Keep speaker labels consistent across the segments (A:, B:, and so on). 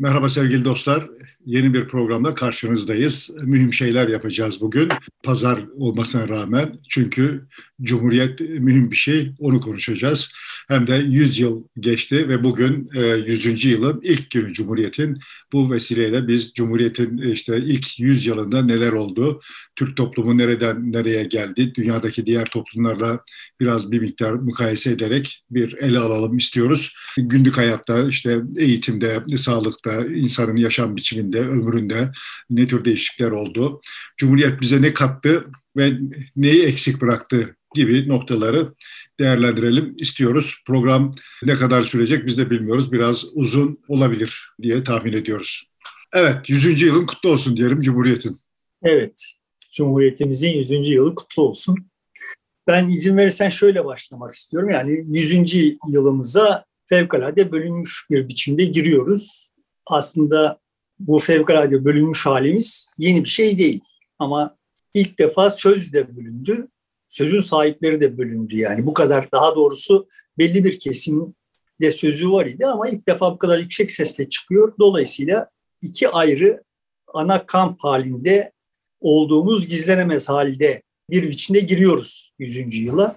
A: Merhaba sevgili dostlar. Yeni bir programda karşınızdayız. Mühim şeyler yapacağız bugün. Pazar olmasına rağmen çünkü Cumhuriyet mühim bir şey. Onu konuşacağız. Hem de 100 yıl geçti ve bugün 100. E, yılın ilk günü Cumhuriyet'in. Bu vesileyle biz Cumhuriyet'in işte ilk 100 yılında neler oldu, Türk toplumu nereden nereye geldi, dünyadaki diğer toplumlarla biraz bir miktar mukayese ederek bir ele alalım istiyoruz. Günlük hayatta işte eğitimde, sağlıkta, insanın yaşam biçiminde, ömründe ne tür değişiklikler oldu? Cumhuriyet bize ne kattı ve neyi eksik bıraktı gibi noktaları değerlendirelim istiyoruz. Program ne kadar sürecek biz de bilmiyoruz. Biraz uzun olabilir diye tahmin ediyoruz. Evet, 100. yılın kutlu olsun diyelim Cumhuriyet'in.
B: Evet, Cumhuriyetimizin 100. yılı kutlu olsun. Ben izin verirsen şöyle başlamak istiyorum. Yani 100. yılımıza fevkalade bölünmüş bir biçimde giriyoruz. Aslında bu fevkalade bölünmüş halimiz yeni bir şey değil. Ama ilk defa söz de bölündü sözün sahipleri de bölündü yani. Bu kadar daha doğrusu belli bir kesim de sözü var idi ama ilk defa bu kadar yüksek sesle çıkıyor. Dolayısıyla iki ayrı ana kamp halinde olduğumuz gizlenemez halde bir biçimde giriyoruz 100. yıla.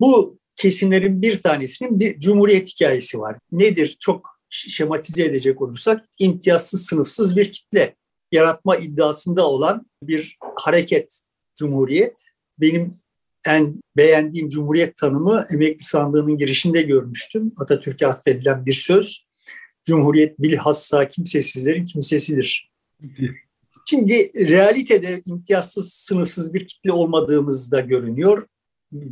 B: Bu kesimlerin bir tanesinin bir cumhuriyet hikayesi var. Nedir? Çok şematize edecek olursak imtiyazsız sınıfsız bir kitle yaratma iddiasında olan bir hareket cumhuriyet. Benim en beğendiğim Cumhuriyet tanımı emekli sandığının girişinde görmüştüm. Atatürk'e atfedilen bir söz. Cumhuriyet bilhassa kimsesizlerin kimsesidir. Şimdi realitede imtiyazsız, sınırsız bir kitle olmadığımız da görünüyor.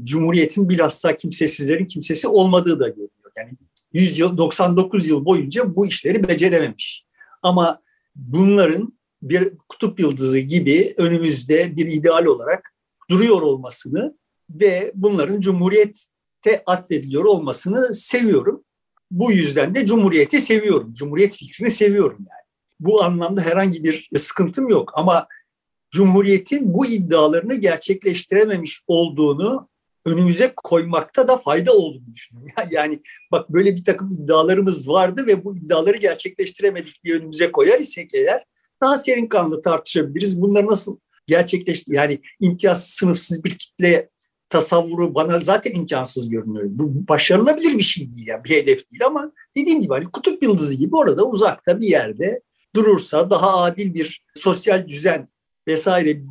B: Cumhuriyetin bilhassa kimsesizlerin kimsesi olmadığı da görünüyor. Yani 100 yıl, 99 yıl boyunca bu işleri becerememiş. Ama bunların bir kutup yıldızı gibi önümüzde bir ideal olarak duruyor olmasını ve bunların Cumhuriyet'e atfediliyor olmasını seviyorum. Bu yüzden de Cumhuriyet'i seviyorum. Cumhuriyet fikrini seviyorum yani. Bu anlamda herhangi bir sıkıntım yok ama Cumhuriyet'in bu iddialarını gerçekleştirememiş olduğunu önümüze koymakta da fayda olduğunu düşünüyorum. Yani bak böyle bir takım iddialarımız vardı ve bu iddiaları gerçekleştiremedik diye önümüze koyar isek eğer daha serin kanlı tartışabiliriz. Bunları nasıl gerçekleşti yani imtiyazsız sınıfsız bir kitle tasavvuru bana zaten imkansız görünüyor. Bu başarılabilir bir şey değil yani bir hedef değil ama dediğim gibi hani kutup yıldızı gibi orada uzakta bir yerde durursa daha adil bir sosyal düzen vesaire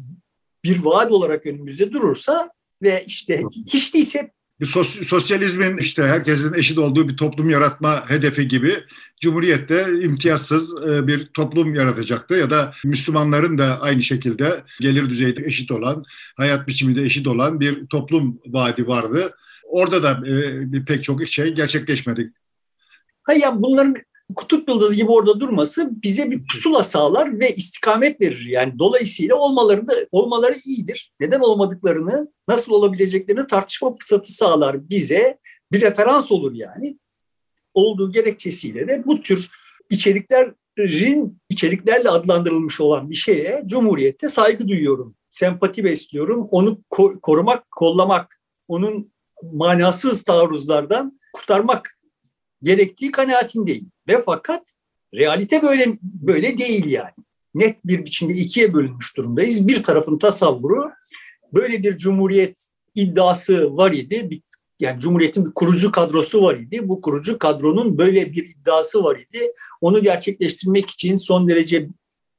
B: bir vaat olarak önümüzde durursa ve işte hiç değilse
A: bir sosyalizmin işte herkesin eşit olduğu bir toplum yaratma hedefi gibi Cumhuriyet'te imtiyazsız e, bir toplum yaratacaktı ya da Müslümanların da aynı şekilde gelir düzeyi eşit olan, hayat biçimi de eşit olan bir toplum vaadi vardı. Orada da e, pek çok şey gerçekleşmedi.
B: Hayır yani bunların kutup yıldızı gibi orada durması bize bir pusula sağlar ve istikamet verir. Yani dolayısıyla olmaları da olmaları iyidir. Neden olmadıklarını, nasıl olabileceklerini tartışma fırsatı sağlar bize. Bir referans olur yani. Olduğu gerekçesiyle de bu tür içeriklerin içeriklerle adlandırılmış olan bir şeye Cumhuriyet'te saygı duyuyorum. Sempati besliyorum. Onu korumak, kollamak, onun manasız taarruzlardan kurtarmak gerektiği kanaatindeyim. Ve fakat realite böyle böyle değil yani. Net bir biçimde ikiye bölünmüş durumdayız. Bir tarafın tasavvuru böyle bir cumhuriyet iddiası var idi. Yani Cumhuriyet'in bir kurucu kadrosu var idi. Bu kurucu kadronun böyle bir iddiası var idi. Onu gerçekleştirmek için son derece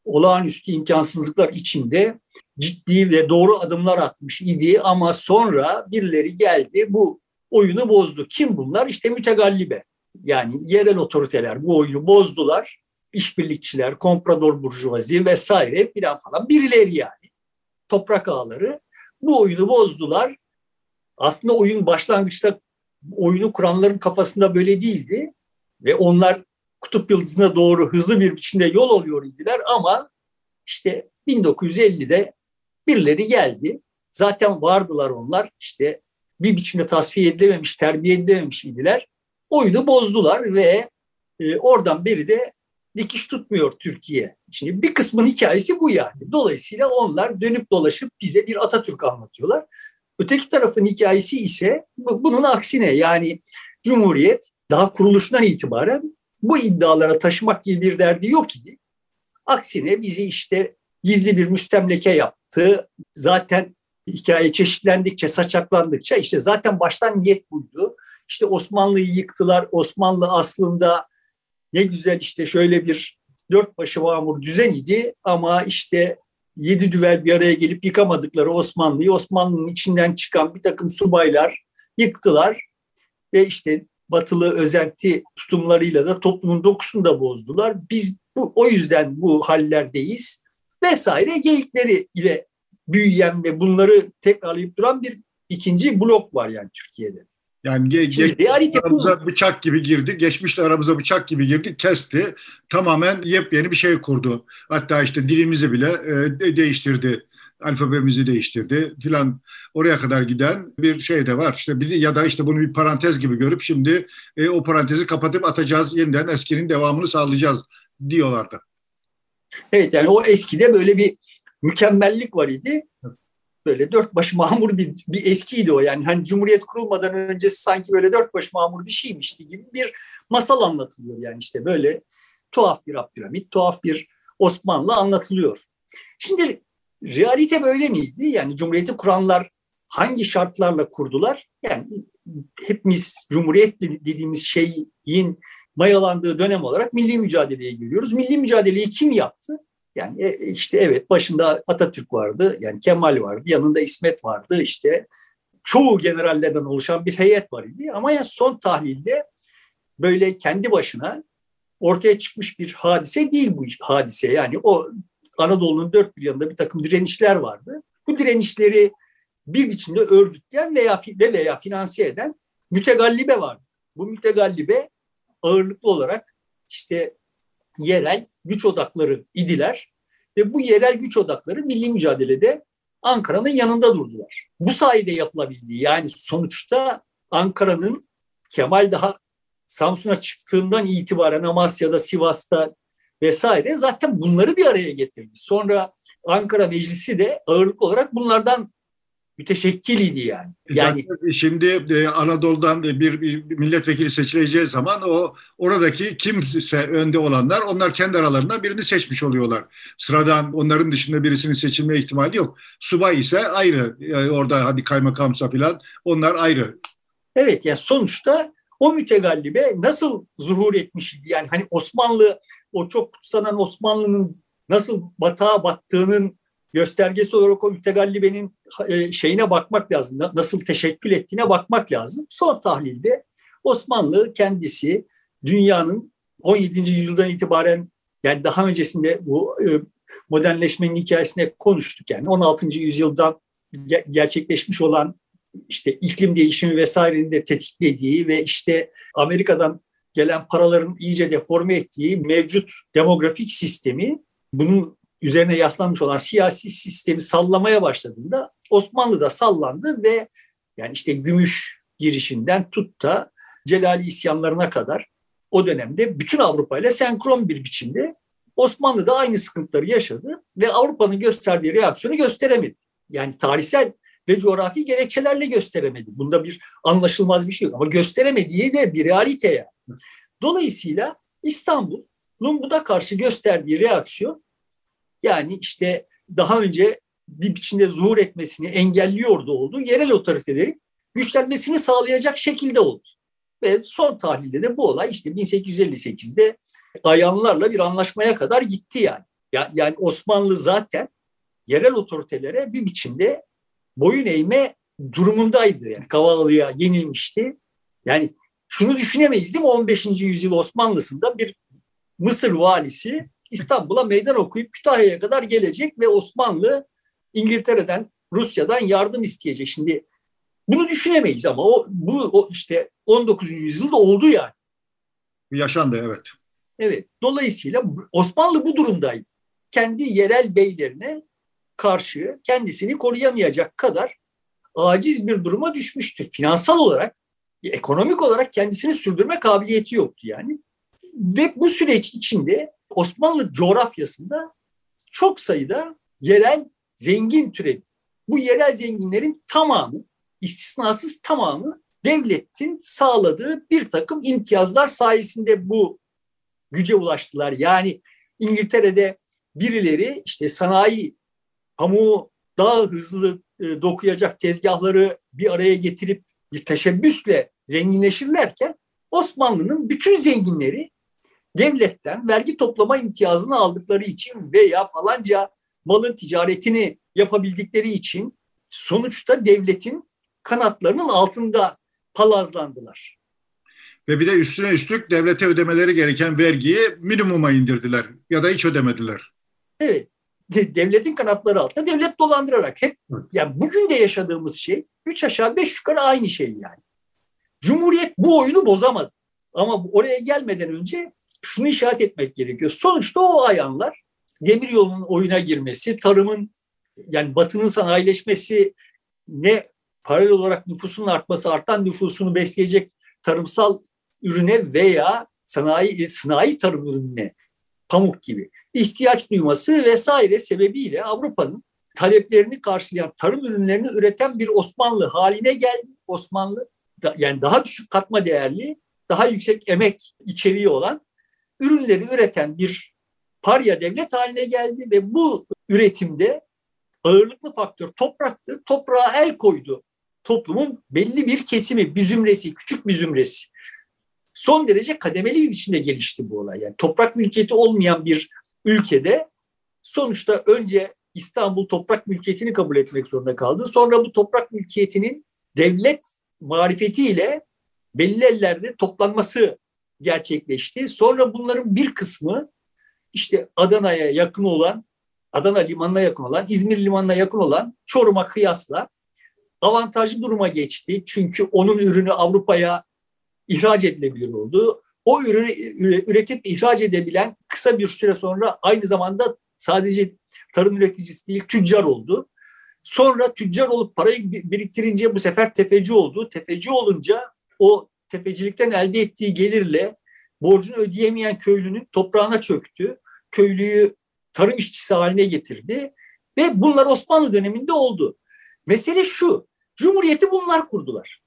B: olağanüstü imkansızlıklar içinde ciddi ve doğru adımlar atmış idi ama sonra birileri geldi bu oyunu bozdu. Kim bunlar? İşte mütegallibe. Yani yerel otoriteler bu oyunu bozdular. İşbirlikçiler, komprador burjuvazi vesaire filan falan birileri yani. Toprak ağları bu oyunu bozdular. Aslında oyun başlangıçta oyunu kuranların kafasında böyle değildi. Ve onlar kutup yıldızına doğru hızlı bir biçimde yol alıyor idiler ama işte 1950'de birileri geldi. Zaten vardılar onlar işte bir biçimde tasfiye edilememiş, terbiye edilememiş idiler oyunu bozdular ve e, oradan beri de dikiş tutmuyor Türkiye. Şimdi bir kısmın hikayesi bu yani. Dolayısıyla onlar dönüp dolaşıp bize bir Atatürk anlatıyorlar. Öteki tarafın hikayesi ise bunun aksine yani Cumhuriyet daha kuruluşundan itibaren bu iddialara taşımak gibi bir derdi yok idi. Aksine bizi işte gizli bir müstemleke yaptı. Zaten hikaye çeşitlendikçe, saçaklandıkça işte zaten baştan niyet buydu. İşte Osmanlı'yı yıktılar. Osmanlı aslında ne güzel işte şöyle bir dört başı mamur düzen idi ama işte yedi düvel bir araya gelip yıkamadıkları Osmanlı'yı Osmanlı'nın içinden çıkan bir takım subaylar yıktılar ve işte batılı özenti tutumlarıyla da toplumun dokusunu da bozdular. Biz bu, o yüzden bu hallerdeyiz vesaire geyikleri ile büyüyen ve bunları tekrarlayıp duran bir ikinci blok var yani Türkiye'de.
A: Yani ge Şimdi realite aramıza bu. bıçak gibi girdi. Geçmişte aramıza bıçak gibi girdi. Kesti. Tamamen yepyeni bir şey kurdu. Hatta işte dilimizi bile e, değiştirdi. Alfabemizi değiştirdi filan. Oraya kadar giden bir şey de var. İşte bir, ya da işte bunu bir parantez gibi görüp şimdi e, o parantezi kapatıp atacağız. Yeniden eskinin devamını sağlayacağız diyorlardı.
B: Evet yani o eskide böyle bir mükemmellik var idi böyle dört baş mamur bir, bir eskiydi o yani. Hani Cumhuriyet kurulmadan öncesi sanki böyle dört baş mamur bir şeymişti gibi bir masal anlatılıyor yani işte böyle tuhaf bir Abdülhamit, tuhaf bir Osmanlı anlatılıyor. Şimdi realite böyle miydi? Yani Cumhuriyeti kuranlar hangi şartlarla kurdular? Yani hepimiz Cumhuriyet dediğimiz şeyin mayalandığı dönem olarak milli mücadeleye giriyoruz. Milli mücadeleyi kim yaptı? Yani e, işte evet başında Atatürk vardı, yani Kemal vardı, yanında İsmet vardı işte çoğu generallerden oluşan bir heyet var idi. Ama ya son tahlilde böyle kendi başına ortaya çıkmış bir hadise değil bu hadise. Yani o Anadolu'nun dört bir yanında bir takım direnişler vardı. Bu direnişleri bir biçimde örgütleyen veya ve veya finanse eden mütegallibe vardı. Bu mütegallibe ağırlıklı olarak işte yerel güç odakları idiler ve bu yerel güç odakları milli mücadelede Ankara'nın yanında durdular. Bu sayede yapılabildiği yani sonuçta Ankara'nın Kemal daha Samsun'a çıktığından itibaren Amasya'da, Sivas'ta vesaire zaten bunları bir araya getirdi. Sonra Ankara Meclisi de ağırlıklı olarak bunlardan müteşekkiliydi yani. Yani
A: şimdi e, Anadolu'dan bir, bir milletvekili seçileceği zaman o oradaki kimse önde olanlar onlar kendi aralarında birini seçmiş oluyorlar. Sıradan onların dışında birisinin seçilme ihtimali yok. Subay ise ayrı. Yani orada hadi kaymakamsa falan onlar ayrı.
B: Evet yani sonuçta o mütegallibe nasıl zuhur etmiş yani hani Osmanlı o çok kutsanan Osmanlı'nın nasıl batağa battığının göstergesi olarak o mütegallibenin e, şeyine bakmak lazım. Nasıl teşekkül ettiğine bakmak lazım. Son tahlilde Osmanlı kendisi dünyanın 17. yüzyıldan itibaren yani daha öncesinde bu e, modernleşmenin hikayesine konuştuk. Yani 16. yüzyıldan gerçekleşmiş olan işte iklim değişimi vesairenin de tetiklediği ve işte Amerika'dan gelen paraların iyice deforme ettiği mevcut demografik sistemi bunun üzerine yaslanmış olan siyasi sistemi sallamaya başladığında Osmanlı da sallandı ve yani işte gümüş girişinden tut da Celali isyanlarına kadar o dönemde bütün Avrupa ile senkron bir biçimde Osmanlı da aynı sıkıntıları yaşadı ve Avrupa'nın gösterdiği reaksiyonu gösteremedi. Yani tarihsel ve coğrafi gerekçelerle gösteremedi. Bunda bir anlaşılmaz bir şey yok ama gösteremediği de bir realite yani. Dolayısıyla İstanbul'un buna karşı gösterdiği reaksiyon yani işte daha önce bir biçimde zuhur etmesini engelliyordu oldu. Yerel otoriteleri güçlenmesini sağlayacak şekilde oldu. Ve son tahlilde de bu olay işte 1858'de ayanlarla bir anlaşmaya kadar gitti yani. Yani Osmanlı zaten yerel otoritelere bir biçimde boyun eğme durumundaydı. Yani Kavalı'ya yenilmişti. Yani şunu düşünemeyiz değil mi? 15. yüzyıl Osmanlısında bir Mısır valisi İstanbul'a meydan okuyup Kütahya'ya kadar gelecek ve Osmanlı İngiltere'den, Rusya'dan yardım isteyecek. Şimdi bunu düşünemeyiz ama o bu o işte 19. yüzyılda oldu yani.
A: Yaşandı evet.
B: Evet. Dolayısıyla Osmanlı bu durumdaydı. Kendi yerel beylerine karşı kendisini koruyamayacak kadar aciz bir duruma düşmüştü. Finansal olarak, ekonomik olarak kendisini sürdürme kabiliyeti yoktu yani. Ve bu süreç içinde Osmanlı coğrafyasında çok sayıda yerel zengin türedi. Bu yerel zenginlerin tamamı, istisnasız tamamı devletin sağladığı bir takım imtiyazlar sayesinde bu güce ulaştılar. Yani İngiltere'de birileri işte sanayi, pamuğu daha hızlı e, dokuyacak tezgahları bir araya getirip bir teşebbüsle zenginleşirlerken Osmanlı'nın bütün zenginleri devletten vergi toplama imtiyazını aldıkları için veya falanca malın ticaretini yapabildikleri için sonuçta devletin kanatlarının altında palazlandılar.
A: Ve bir de üstüne üstlük devlete ödemeleri gereken vergiyi minimuma indirdiler ya da hiç ödemediler.
B: Evet. Devletin kanatları altında devlet dolandırarak hep yani bugün de yaşadığımız şey üç aşağı beş yukarı aynı şey yani. Cumhuriyet bu oyunu bozamadı. Ama oraya gelmeden önce şunu işaret etmek gerekiyor. Sonuçta o ayanlar demir yolunun oyuna girmesi, tarımın yani batının sanayileşmesi ne paralel olarak nüfusun artması, artan nüfusunu besleyecek tarımsal ürüne veya sanayi sanayi tarım ürününe pamuk gibi ihtiyaç duyması vesaire sebebiyle Avrupa'nın taleplerini karşılayan tarım ürünlerini üreten bir Osmanlı haline geldi. Osmanlı yani daha düşük katma değerli, daha yüksek emek içeriği olan ürünleri üreten bir parya devlet haline geldi ve bu üretimde ağırlıklı faktör topraktı. Toprağa el koydu toplumun belli bir kesimi, bir zümresi, küçük bir zümresi. Son derece kademeli bir biçimde gelişti bu olay. Yani toprak mülkiyeti olmayan bir ülkede sonuçta önce İstanbul toprak mülkiyetini kabul etmek zorunda kaldı. Sonra bu toprak mülkiyetinin devlet marifetiyle belli ellerde toplanması gerçekleşti. Sonra bunların bir kısmı işte Adana'ya yakın olan, Adana limanına yakın olan, İzmir limanına yakın olan Çorum'a kıyasla avantajlı duruma geçti. Çünkü onun ürünü Avrupa'ya ihraç edilebilir oldu. O ürünü üretip ihraç edebilen kısa bir süre sonra aynı zamanda sadece tarım üreticisi değil tüccar oldu. Sonra tüccar olup parayı biriktirince bu sefer tefeci oldu. Tefeci olunca o tefecilikten elde ettiği gelirle borcunu ödeyemeyen köylünün toprağına çöktü. Köylüyü tarım işçisi haline getirdi ve bunlar Osmanlı döneminde oldu. Mesele şu, Cumhuriyeti bunlar kurdular.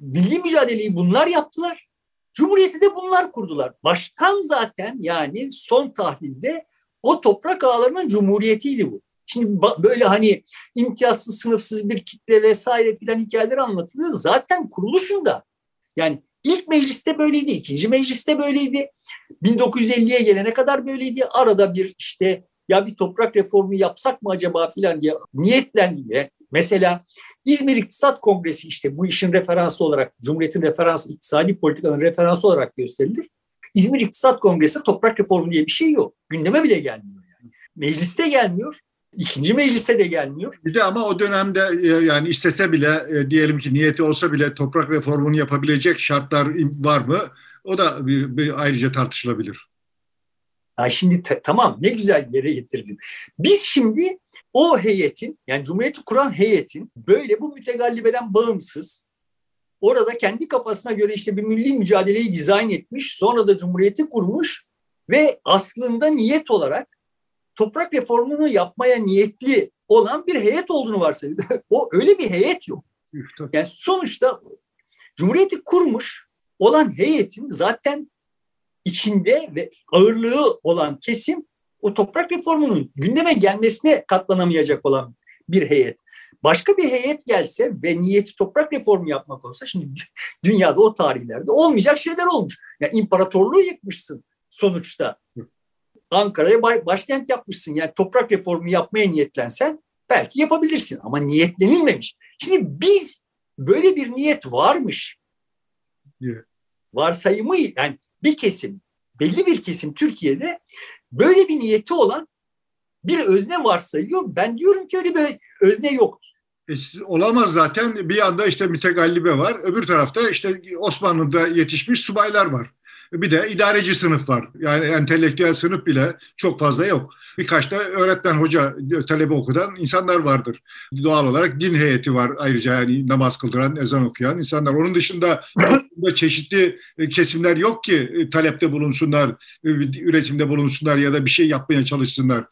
B: Milli mücadeleyi bunlar yaptılar. Cumhuriyeti de bunlar kurdular. Baştan zaten yani son tahlilde o toprak ağlarının cumhuriyetiydi bu. Şimdi böyle hani imtiyazsız, sınıfsız bir kitle vesaire filan hikayeler anlatılıyor. Zaten kuruluşunda yani ilk mecliste böyleydi, ikinci mecliste böyleydi. 1950'ye gelene kadar böyleydi. Arada bir işte ya bir toprak reformu yapsak mı acaba filan diye niyetlendi. Mesela İzmir İktisat Kongresi işte bu işin referansı olarak, Cumhuriyet'in referansı, iktisadi politikanın referansı olarak gösterilir. İzmir İktisat Kongresi toprak reformu diye bir şey yok. Gündeme bile gelmiyor yani. Mecliste gelmiyor. İkinci meclise de gelmiyor.
A: Bir de ama o dönemde e, yani istese bile e, diyelim ki niyeti olsa bile toprak reformunu yapabilecek şartlar var mı? O da bir, bir ayrıca tartışılabilir.
B: Ha şimdi tamam ne güzel yere getirdin. Biz şimdi o heyetin yani Cumhuriyeti kuran heyetin böyle bu mütegallibeden bağımsız orada kendi kafasına göre işte bir milli mücadeleyi dizayn etmiş sonra da Cumhuriyeti kurmuş ve aslında niyet olarak toprak reformunu yapmaya niyetli olan bir heyet olduğunu varsayıyor. o öyle bir heyet yok. Yani sonuçta Cumhuriyeti kurmuş olan heyetin zaten içinde ve ağırlığı olan kesim o toprak reformunun gündeme gelmesine katlanamayacak olan bir heyet. Başka bir heyet gelse ve niyeti toprak reformu yapmak olsa şimdi dünyada o tarihlerde olmayacak şeyler olmuş. Yani imparatorluğu yıkmışsın sonuçta. Ankara'ya başkent yapmışsın. Yani toprak reformu yapmaya niyetlensen belki yapabilirsin ama niyetlenilmemiş. Şimdi biz böyle bir niyet varmış. Varsayımı yani bir kesim, belli bir kesim Türkiye'de böyle bir niyeti olan bir özne varsayıyor. Ben diyorum ki öyle bir özne yok.
A: E, olamaz zaten. Bir yanda işte mütegallibe var. Öbür tarafta işte Osmanlı'da yetişmiş subaylar var. Bir de idareci sınıf var. Yani entelektüel sınıf bile çok fazla yok. Birkaç da öğretmen, hoca, talebe okudan insanlar vardır. Doğal olarak din heyeti var ayrıca yani namaz kıldıran, ezan okuyan insanlar. Onun dışında çeşitli kesimler yok ki e, talepte bulunsunlar, e, üretimde bulunsunlar ya da bir şey yapmaya çalışsınlar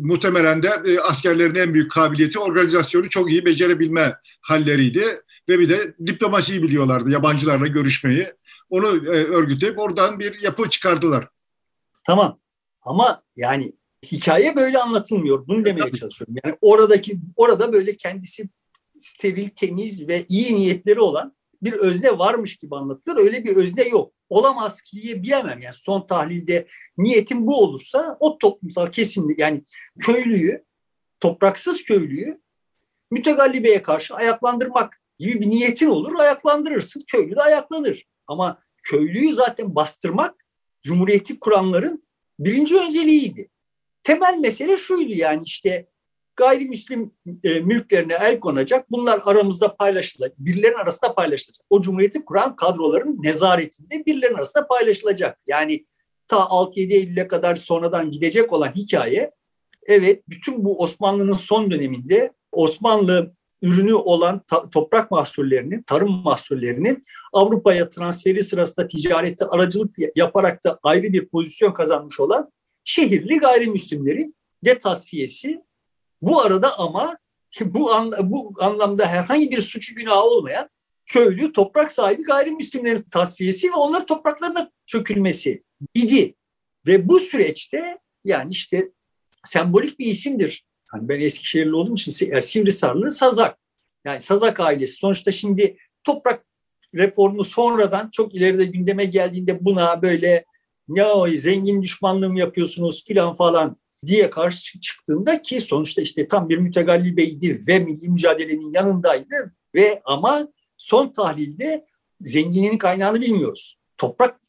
A: muhtemelen de e, askerlerin en büyük kabiliyeti organizasyonu çok iyi becerebilme halleriydi ve bir de diplomasiyi biliyorlardı, yabancılarla görüşmeyi. Onu e, örgütleyip oradan bir yapı çıkardılar.
B: Tamam ama yani hikaye böyle anlatılmıyor. Bunu demeye çalışıyorum. Yani oradaki orada böyle kendisi steril, temiz ve iyi niyetleri olan bir özne varmış gibi anlatılıyor. Öyle bir özne yok. Olamaz ki diye bilemem. Yani son tahlilde niyetim bu olursa o toplumsal kesimli yani köylüyü, topraksız köylüyü mütegallibeye karşı ayaklandırmak gibi bir niyetin olur. Ayaklandırırsın. Köylü de ayaklanır. Ama köylüyü zaten bastırmak Cumhuriyeti kuranların birinci önceliğiydi. Temel mesele şuydu yani işte gayrimüslim e, mülklerine el konacak. Bunlar aramızda paylaşılacak. Birilerinin arasında paylaşılacak. O cumhuriyeti kuran kadroların nezaretinde birilerinin arasında paylaşılacak. Yani ta 6-7 Eylül'e kadar sonradan gidecek olan hikaye evet bütün bu Osmanlı'nın son döneminde Osmanlı ürünü olan ta, toprak mahsullerinin, tarım mahsullerinin Avrupa'ya transferi sırasında ticarette aracılık yaparak da ayrı bir pozisyon kazanmış olan şehirli gayrimüslimlerin de tasfiyesi bu arada ama bu, an, bu anlamda herhangi bir suçu günahı olmayan köylü, toprak sahibi gayrimüslimlerin tasfiyesi ve onların topraklarına çökülmesi idi. Ve bu süreçte yani işte sembolik bir isimdir. Hani ben Eskişehirli olduğum için Sivrisarlı Sazak. Yani Sazak ailesi sonuçta şimdi toprak reformu sonradan çok ileride gündeme geldiğinde buna böyle ne o zengin düşmanlığı mı yapıyorsunuz filan falan diye karşı çıktığında ki sonuçta işte tam bir mütegallibeydi ve milli mücadelenin yanındaydı ve ama son tahlilde zenginliğin kaynağını bilmiyoruz. Toprak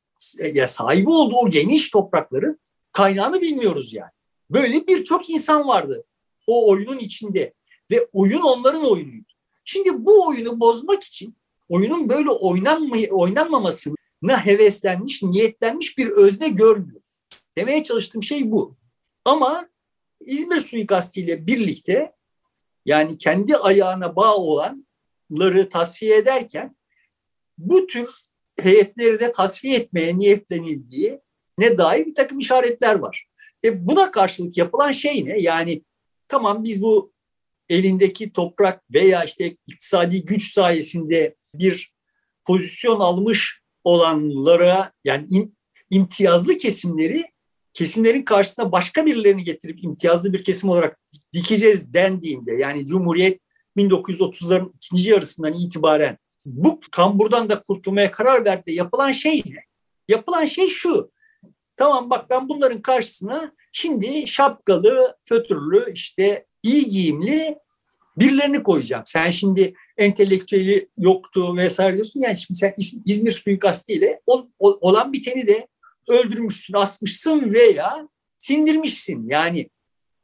B: ya sahibi olduğu geniş toprakların kaynağını bilmiyoruz yani. Böyle birçok insan vardı o oyunun içinde ve oyun onların oyunuydu. Şimdi bu oyunu bozmak için oyunun böyle oynanma, oynanmamasına heveslenmiş, niyetlenmiş bir özne görmüyoruz. Demeye çalıştığım şey bu. Ama İzmir suikastiyle birlikte yani kendi ayağına bağ olanları tasfiye ederken bu tür heyetleri de tasfiye etmeye niyetlenildiği ne dair bir takım işaretler var. Ve buna karşılık yapılan şey ne? Yani tamam biz bu elindeki toprak veya işte iktisadi güç sayesinde bir pozisyon almış olanlara yani im, imtiyazlı kesimleri kesimlerin karşısına başka birilerini getirip imtiyazlı bir kesim olarak dikeceğiz dendiğinde yani Cumhuriyet 1930'ların ikinci yarısından itibaren bu kamburdan da kurtulmaya karar verdi. Yapılan şey ne? Yapılan şey şu. Tamam bak ben bunların karşısına şimdi şapkalı, fötürlü, işte iyi giyimli birilerini koyacağım. Sen şimdi entelektüeli yoktu vesaire diyorsun. Yani şimdi sen İzmir suikastiyle olan biteni de öldürmüşsün, asmışsın veya sindirmişsin. Yani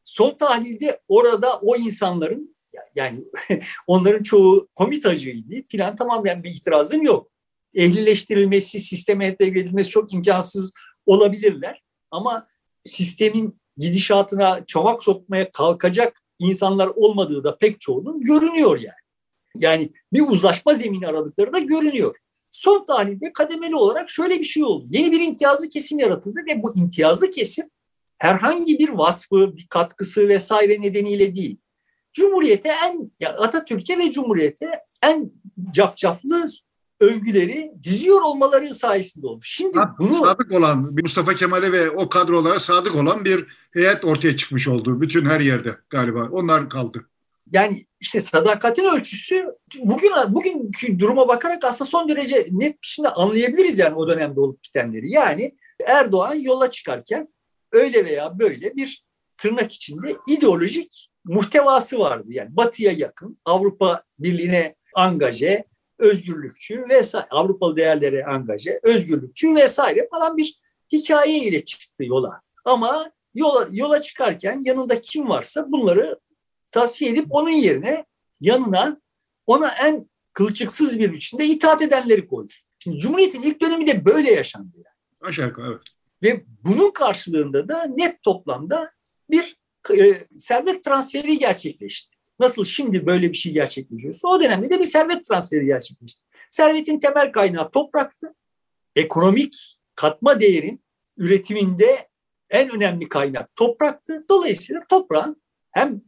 B: son tahlilde orada o insanların yani onların çoğu komitacıydı filan tamam yani bir itirazım yok. Ehlileştirilmesi, sisteme entegre edilmesi çok imkansız olabilirler. Ama sistemin gidişatına çomak sokmaya kalkacak insanlar olmadığı da pek çoğunun görünüyor yani. Yani bir uzlaşma zemini aradıkları da görünüyor. Son tahlilde kademeli olarak şöyle bir şey oldu. Yeni bir imtiyazlı kesim yaratıldı ve bu imtiyazlı kesim herhangi bir vasfı, bir katkısı vesaire nedeniyle değil. Cumhuriyete en, Atatürk'e ve Cumhuriyete en cafcaflı övgüleri diziyor olmaları sayesinde oldu.
A: Şimdi bunu sadık olan Mustafa Kemal'e ve o kadrolara sadık olan bir heyet ortaya çıkmış oldu bütün her yerde galiba. Onlar kaldı
B: yani işte sadakatin ölçüsü bugün bugünkü duruma bakarak aslında son derece net şimdi anlayabiliriz yani o dönemde olup bitenleri. Yani Erdoğan yola çıkarken öyle veya böyle bir tırnak içinde ideolojik muhtevası vardı. Yani batıya yakın, Avrupa Birliği'ne angaje, özgürlükçü vesaire, Avrupalı değerlere angaje, özgürlükçü vesaire falan bir hikaye ile çıktı yola. Ama yola, yola çıkarken yanında kim varsa bunları tasfiye edip onun yerine yanına ona en kılçıksız bir biçimde itaat edenleri koydu. Şimdi Cumhuriyet'in ilk dönemi de böyle yaşandı yani.
A: Aşağı yukarı evet.
B: Ve bunun karşılığında da net toplamda bir e, servet transferi gerçekleşti. Nasıl şimdi böyle bir şey gerçekleşiyorsa o dönemde de bir servet transferi gerçekleşti. Servetin temel kaynağı topraktı. Ekonomik katma değerin üretiminde en önemli kaynak topraktı. Dolayısıyla toprağın hem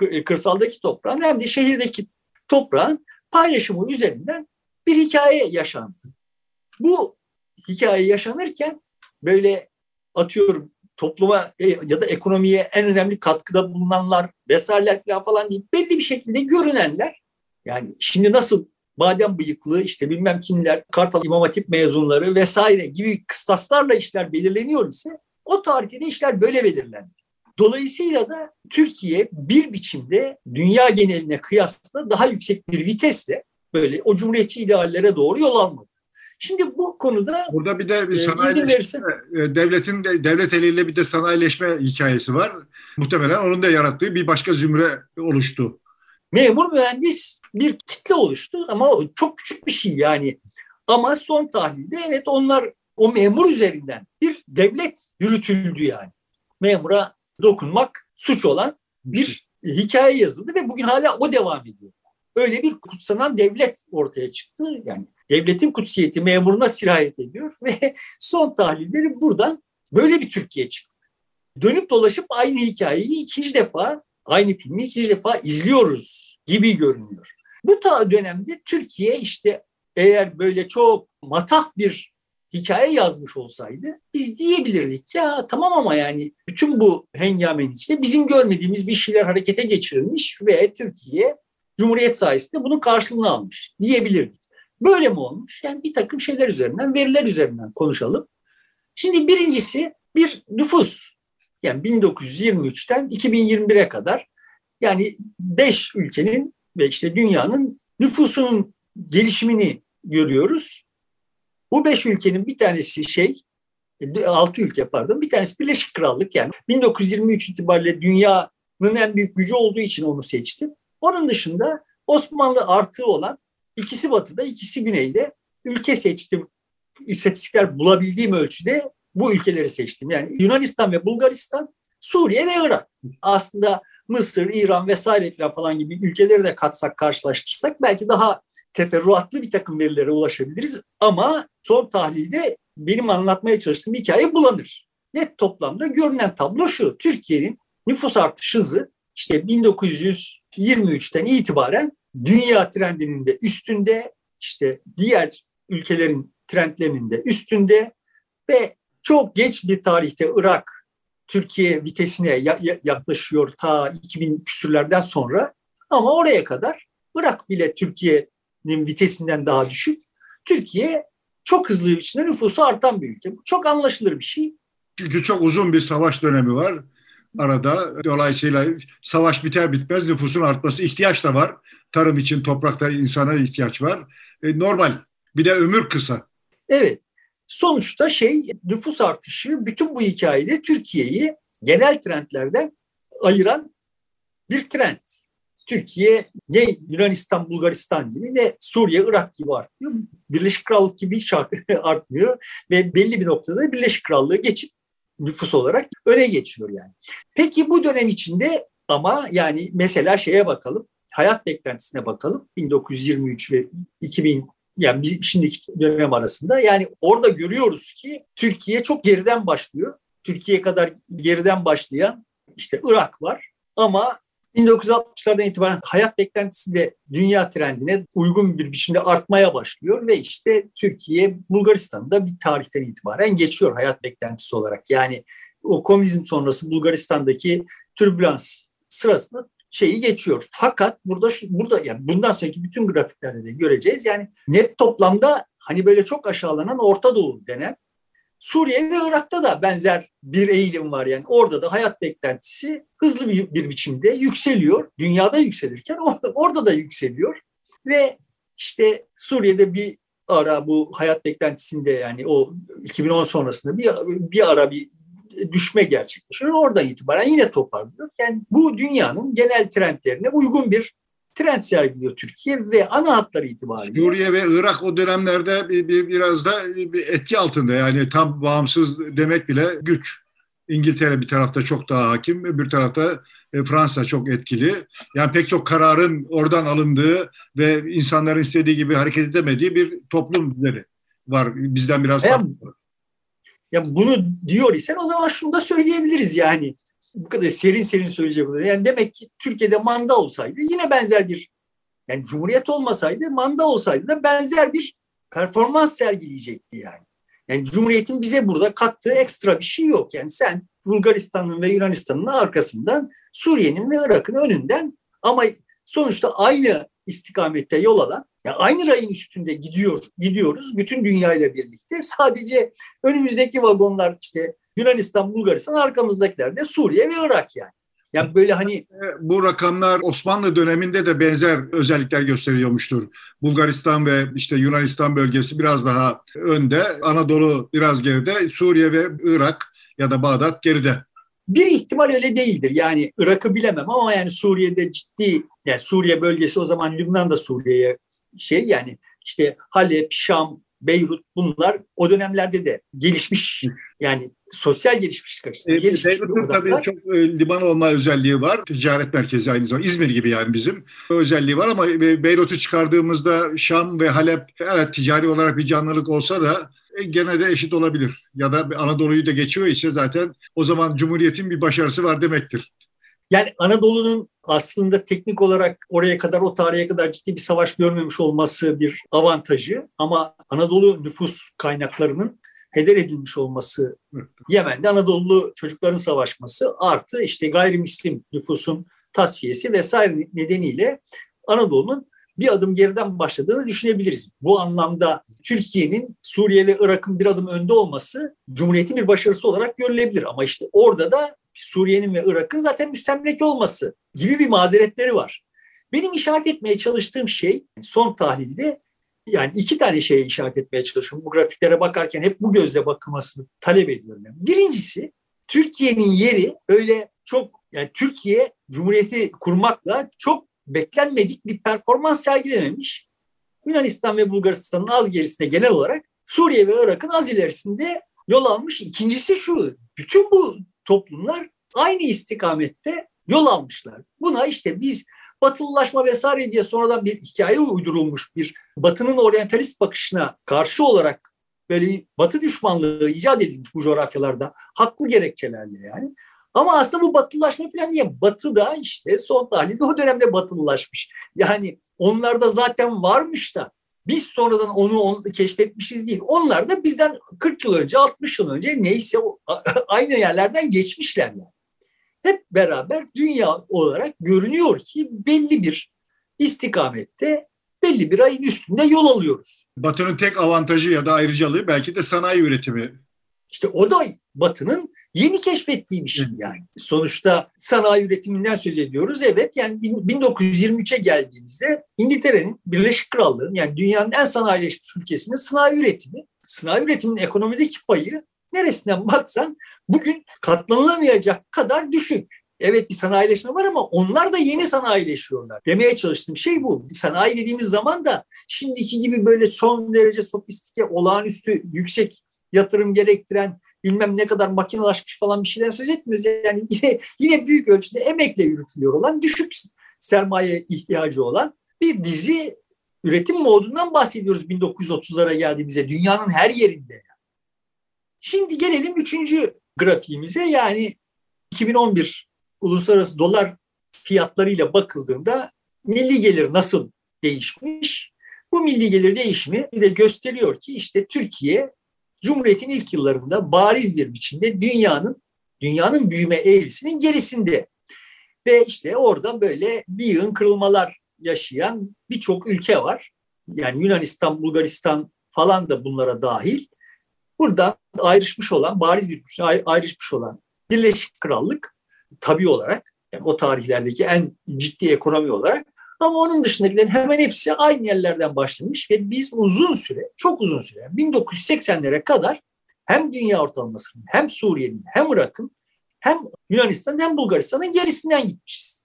B: e, kırsaldaki toprağın hem de şehirdeki toprağın paylaşımı üzerinden bir hikaye yaşandı. Bu hikaye yaşanırken böyle atıyorum topluma e, ya da ekonomiye en önemli katkıda bulunanlar vesaireler falan değil. Belli bir şekilde görünenler yani şimdi nasıl badem bıyıklı işte bilmem kimler Kartal İmam Hatip mezunları vesaire gibi kıstaslarla işler belirleniyor ise o tarihte işler böyle belirlendi. Dolayısıyla da Türkiye bir biçimde dünya geneline kıyasla daha yüksek bir vitesle böyle o cumhuriyetçi ideallere doğru yol almadı. Şimdi bu konuda
A: burada bir de bir e, sanayileşme, e, devletin de, devlet eliyle bir de sanayileşme hikayesi var. Muhtemelen onun da yarattığı bir başka zümre oluştu.
B: Memur mühendis bir kitle oluştu ama çok küçük bir şey yani. Ama son tahlilde evet onlar o memur üzerinden bir devlet yürütüldü yani. Memura dokunmak suç olan bir hikaye yazıldı ve bugün hala o devam ediyor. Öyle bir kutsanan devlet ortaya çıktı. Yani devletin kutsiyeti memuruna sirayet ediyor ve son tahlilleri buradan böyle bir Türkiye çıktı. Dönüp dolaşıp aynı hikayeyi ikinci defa, aynı filmi ikinci defa izliyoruz gibi görünüyor. Bu ta dönemde Türkiye işte eğer böyle çok matah bir hikaye yazmış olsaydı biz diyebilirdik ya tamam ama yani bütün bu hengamenin içinde bizim görmediğimiz bir şeyler harekete geçirilmiş ve Türkiye Cumhuriyet sayesinde bunun karşılığını almış diyebilirdik. Böyle mi olmuş? Yani bir takım şeyler üzerinden, veriler üzerinden konuşalım. Şimdi birincisi bir nüfus. Yani 1923'ten 2021'e kadar yani beş ülkenin ve işte dünyanın nüfusunun gelişimini görüyoruz. Bu beş ülkenin bir tanesi şey, altı ülke pardon, bir tanesi Birleşik Krallık yani 1923 itibariyle dünyanın en büyük gücü olduğu için onu seçtim. Onun dışında Osmanlı artığı olan ikisi batıda, ikisi güneyde ülke seçtim. İstatistikler bulabildiğim ölçüde bu ülkeleri seçtim. Yani Yunanistan ve Bulgaristan, Suriye ve Irak. Aslında Mısır, İran vesaire falan gibi ülkeleri de katsak, karşılaştırsak belki daha teferruatlı bir takım verilere ulaşabiliriz. Ama son tahlilde benim anlatmaya çalıştığım hikaye bulanır. Net toplamda görünen tablo şu. Türkiye'nin nüfus artış hızı işte 1923'ten itibaren dünya trendinin de üstünde, işte diğer ülkelerin trendlerinin de üstünde ve çok geç bir tarihte Irak Türkiye vitesine yaklaşıyor ta 2000 küsürlerden sonra ama oraya kadar Irak bile Türkiye'nin vitesinden daha düşük. Türkiye çok hızlı bir biçimde nüfusu artan bir ülke. Çok anlaşılır bir şey.
A: Çünkü çok uzun bir savaş dönemi var arada. Dolayısıyla savaş biter bitmez nüfusun artması ihtiyaç da var. Tarım için toprakta insana ihtiyaç var. E, normal. Bir de ömür kısa.
B: Evet. Sonuçta şey nüfus artışı bütün bu hikayede Türkiye'yi genel trendlerden ayıran bir trend. Türkiye ne Yunanistan, Bulgaristan gibi ne Suriye, Irak gibi artmıyor. Birleşik Krallık gibi hiç artmıyor ve belli bir noktada Birleşik Krallığı geçip nüfus olarak öne geçiyor yani. Peki bu dönem içinde ama yani mesela şeye bakalım, hayat beklentisine bakalım. 1923 ve 2000 yani bizim şimdiki dönem arasında yani orada görüyoruz ki Türkiye çok geriden başlıyor. Türkiye kadar geriden başlayan işte Irak var ama 1960'lardan itibaren hayat beklentisi de dünya trendine uygun bir biçimde artmaya başlıyor ve işte Türkiye Bulgaristan'da bir tarihten itibaren geçiyor hayat beklentisi olarak. Yani o komünizm sonrası Bulgaristan'daki türbülans sırasında şeyi geçiyor. Fakat burada burada yani bundan sonraki bütün grafiklerde de göreceğiz. Yani net toplamda hani böyle çok aşağılanan Orta Doğu denen Suriye ve Irak'ta da benzer bir eğilim var. Yani orada da hayat beklentisi hızlı bir, bir biçimde yükseliyor. Dünyada yükselirken orada, orada da yükseliyor. Ve işte Suriye'de bir ara bu hayat beklentisinde yani o 2010 sonrasında bir, bir ara bir düşme gerçekleşiyor. Oradan itibaren yine toparlıyor. Yani bu dünyanın genel trendlerine uygun bir trend sergiliyor Türkiye ve ana hatları itibariyle.
A: Suriye ve Irak o dönemlerde bir, bir, biraz da bir etki altında yani tam bağımsız demek bile güç. İngiltere bir tarafta çok daha hakim, bir tarafta e, Fransa çok etkili. Yani pek çok kararın oradan alındığı ve insanların istediği gibi hareket edemediği bir toplum düzeni var. Bizden biraz
B: farklı. Ya bunu diyor isen o zaman şunu da söyleyebiliriz yani bu kadar serin serin söyleyecek olur. Yani demek ki Türkiye'de manda olsaydı yine benzer bir yani cumhuriyet olmasaydı manda olsaydı da benzer bir performans sergileyecekti yani. Yani Cumhuriyet'in bize burada kattığı ekstra bir şey yok. Yani sen Bulgaristan'ın ve Yunanistan'ın arkasından Suriye'nin ve Irak'ın önünden ama sonuçta aynı istikamette yol alan, yani aynı rayın üstünde gidiyor, gidiyoruz bütün dünyayla birlikte. Sadece önümüzdeki vagonlar işte Yunanistan, Bulgaristan, arkamızdakiler de Suriye ve Irak yani. Yani böyle hani
A: bu rakamlar Osmanlı döneminde de benzer özellikler gösteriyormuştur. Bulgaristan ve işte Yunanistan bölgesi biraz daha önde, Anadolu biraz geride, Suriye ve Irak ya da Bağdat geride.
B: Bir ihtimal öyle değildir. Yani Irak'ı bilemem ama yani Suriye'de ciddi, yani Suriye bölgesi o zaman Lübnan da Suriye'ye şey yani işte Halep, Şam, Beyrut bunlar o dönemlerde de gelişmiş yani sosyal gelişmişlik açısından e, gelişmiş
A: Beyrut'un tabii çok e, liman olma özelliği var. Ticaret merkezi aynı zamanda. İzmir gibi yani bizim özelliği var ama Beyrut'u çıkardığımızda Şam ve Halep evet ticari olarak bir canlılık olsa da e, gene de eşit olabilir. Ya da Anadolu'yu da geçiyor ise zaten o zaman Cumhuriyet'in bir başarısı var demektir.
B: Yani Anadolu'nun aslında teknik olarak oraya kadar o tarihe kadar ciddi bir savaş görmemiş olması bir avantajı ama Anadolu nüfus kaynaklarının heder edilmiş olması Yemen'de Anadolu çocukların savaşması artı işte gayrimüslim nüfusun tasfiyesi vesaire nedeniyle Anadolu'nun bir adım geriden başladığını düşünebiliriz. Bu anlamda Türkiye'nin Suriye ve Irak'ın bir adım önde olması Cumhuriyet'in bir başarısı olarak görülebilir. Ama işte orada da Suriye'nin ve Irak'ın zaten müstemleke olması gibi bir mazeretleri var. Benim işaret etmeye çalıştığım şey son tahlilde yani iki tane şeye işaret etmeye çalışıyorum. Bu grafiklere bakarken hep bu gözle bakılmasını talep ediyorum. Birincisi Türkiye'nin yeri öyle çok yani Türkiye Cumhuriyeti kurmakla çok beklenmedik bir performans sergilememiş. Yunanistan ve Bulgaristan'ın az gerisinde genel olarak Suriye ve Irak'ın az ilerisinde yol almış. İkincisi şu, bütün bu toplumlar aynı istikamette yol almışlar. Buna işte biz batılılaşma vesaire diye sonradan bir hikaye uydurulmuş bir batının oryantalist bakışına karşı olarak böyle batı düşmanlığı icat edilmiş bu coğrafyalarda haklı gerekçelerle yani. Ama aslında bu batılılaşma falan diye batı da işte son tahlilde o dönemde batılılaşmış. Yani onlarda zaten varmış da biz sonradan onu, onu keşfetmişiz değil. Onlar da bizden 40 yıl önce, 60 yıl önce neyse aynı yerlerden geçmişler yani. Hep beraber dünya olarak görünüyor ki belli bir istikamette belli bir ayın üstünde yol alıyoruz.
A: Batı'nın tek avantajı ya da ayrıcalığı belki de sanayi üretimi.
B: İşte o da Batı'nın yeni keşfettiği bir şey yani. Sonuçta sanayi üretiminden söz ediyoruz. Evet yani 1923'e geldiğimizde İngiltere'nin Birleşik Krallığı'nın yani dünyanın en sanayileşmiş ülkesinin sanayi üretimi, sanayi üretiminin ekonomideki payı neresinden baksan bugün katlanılamayacak kadar düşük. Evet bir sanayileşme var ama onlar da yeni sanayileşiyorlar. Demeye çalıştığım şey bu. Sanayi dediğimiz zaman da şimdiki gibi böyle son derece sofistike, olağanüstü, yüksek yatırım gerektiren bilmem ne kadar makinalaşmış falan bir şeyden söz etmiyoruz. Yani yine, yine büyük ölçüde emekle yürütülüyor olan, düşük sermaye ihtiyacı olan bir dizi üretim modundan bahsediyoruz 1930'lara geldiğimizde dünyanın her yerinde. Şimdi gelelim üçüncü grafiğimize yani 2011 uluslararası dolar fiyatlarıyla bakıldığında milli gelir nasıl değişmiş? Bu milli gelir değişimi de gösteriyor ki işte Türkiye Cumhuriyet'in ilk yıllarında bariz bir biçimde dünyanın dünyanın büyüme eğrisinin gerisinde. Ve işte orada böyle bir yığın kırılmalar yaşayan birçok ülke var. Yani Yunanistan, Bulgaristan falan da bunlara dahil. Buradan ayrışmış olan, bariz bir ayrışmış olan Birleşik Krallık tabi olarak yani o tarihlerdeki en ciddi ekonomi olarak ama onun dışındakilerin hemen hepsi aynı yerlerden başlamış ve biz uzun süre, çok uzun süre, 1980'lere kadar hem dünya ortalamasının, hem Suriye'nin, hem Irak'ın, hem Yunanistan'ın, hem Bulgaristan'ın gerisinden gitmişiz.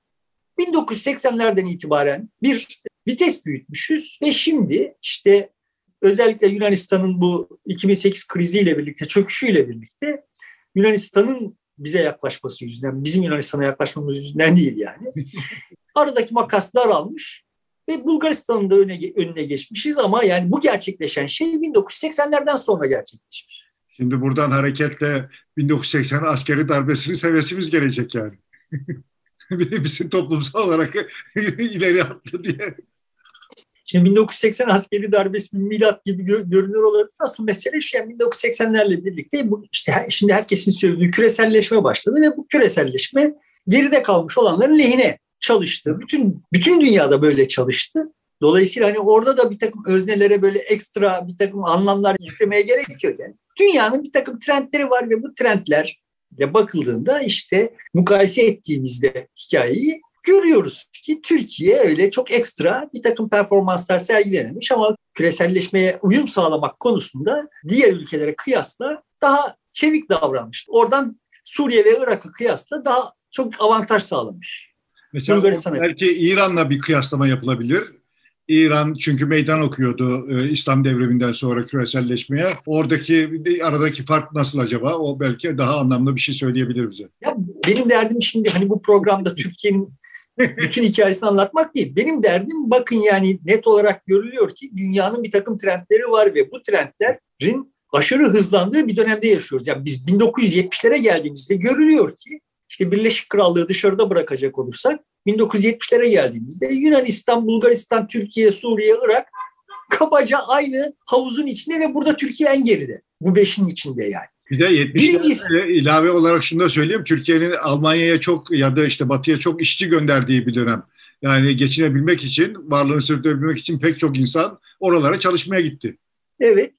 B: 1980'lerden itibaren bir vites büyütmüşüz ve şimdi işte özellikle Yunanistan'ın bu 2008 kriziyle birlikte, çöküşüyle birlikte Yunanistan'ın bize yaklaşması yüzünden, bizim Yunanistan'a yaklaşmamız yüzünden değil yani. Aradaki makas daralmış ve Bulgaristan'ın da öne, önüne geçmişiz ama yani bu gerçekleşen şey 1980'lerden sonra gerçekleşmiş.
A: Şimdi buradan hareketle 1980 askeri darbesini sevesimiz gelecek yani. Bizim toplumsal olarak ileri attı diye.
B: Şimdi 1980 askeri darbesi bir milat gibi görünüyor olabilir. Asıl mesele şu yani 1980'lerle birlikte bu işte şimdi herkesin söylediği küreselleşme başladı ve bu küreselleşme geride kalmış olanların lehine çalıştı. Bütün bütün dünyada böyle çalıştı. Dolayısıyla hani orada da bir takım öznelere böyle ekstra bir takım anlamlar yüklemeye gerek yok yani. Dünyanın bir takım trendleri var ve bu trendler bakıldığında işte mukayese ettiğimizde hikayeyi görüyoruz ki Türkiye öyle çok ekstra bir takım performanslar sergilememiş ama küreselleşmeye uyum sağlamak konusunda diğer ülkelere kıyasla daha çevik davranmış. Oradan Suriye ve Irak'a kıyasla daha çok avantaj sağlamış.
A: Mesela belki İran'la bir kıyaslama yapılabilir. İran çünkü meydan okuyordu e, İslam devriminden sonra küreselleşmeye. Oradaki aradaki fark nasıl acaba? O belki daha anlamlı bir şey söyleyebilir bize.
B: Ya benim derdim şimdi hani bu programda Türkiye'nin bütün hikayesini anlatmak değil. Benim derdim bakın yani net olarak görülüyor ki dünyanın bir takım trendleri var ve bu trendlerin aşırı hızlandığı bir dönemde yaşıyoruz. Yani biz 1970'lere geldiğimizde görülüyor ki işte Birleşik Krallığı dışarıda bırakacak olursak 1970'lere geldiğimizde Yunanistan, Bulgaristan, Türkiye, Suriye, Irak kabaca aynı havuzun içinde ve burada Türkiye en geride. Bu beşin içinde yani.
A: Bir de 70'lerde ilave olarak şunu da söyleyeyim. Türkiye'nin Almanya'ya çok ya da işte Batı'ya çok işçi gönderdiği bir dönem. Yani geçinebilmek için, varlığını sürdürebilmek için pek çok insan oralara çalışmaya gitti.
B: Evet.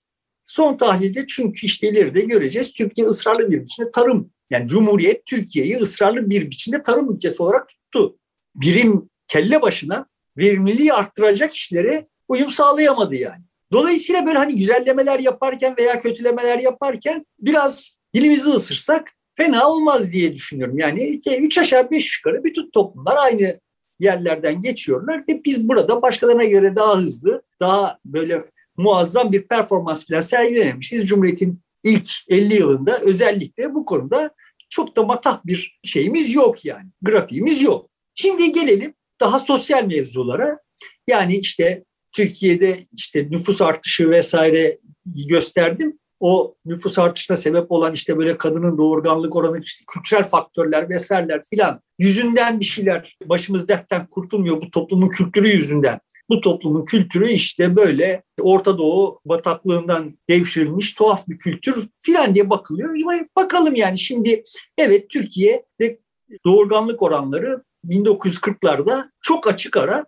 B: Son tahlilde çünkü işte ileride göreceğiz. Türkiye ısrarlı bir biçimde tarım, yani Cumhuriyet Türkiye'yi ısrarlı bir biçimde tarım ülkesi olarak tuttu. Birim kelle başına verimliliği arttıracak işlere uyum sağlayamadı yani. Dolayısıyla böyle hani güzellemeler yaparken veya kötülemeler yaparken biraz dilimizi ısırsak fena olmaz diye düşünüyorum. Yani üç aşağı beş yukarı bütün toplumlar aynı yerlerden geçiyorlar ve biz burada başkalarına göre daha hızlı, daha böyle muazzam bir performans falan sergilememişiz. Cumhuriyet'in ilk 50 yılında özellikle bu konuda çok da matah bir şeyimiz yok yani. Grafiğimiz yok. Şimdi gelelim daha sosyal mevzulara. Yani işte Türkiye'de işte nüfus artışı vesaire gösterdim. O nüfus artışına sebep olan işte böyle kadının doğurganlık oranı, işte kültürel faktörler vesaireler filan yüzünden bir şeyler başımız dertten kurtulmuyor bu toplumun kültürü yüzünden. Bu toplumun kültürü işte böyle Orta Doğu bataklığından devşirilmiş tuhaf bir kültür filan diye bakılıyor. Bakalım yani şimdi evet Türkiye'de doğurganlık oranları 1940'larda çok açık ara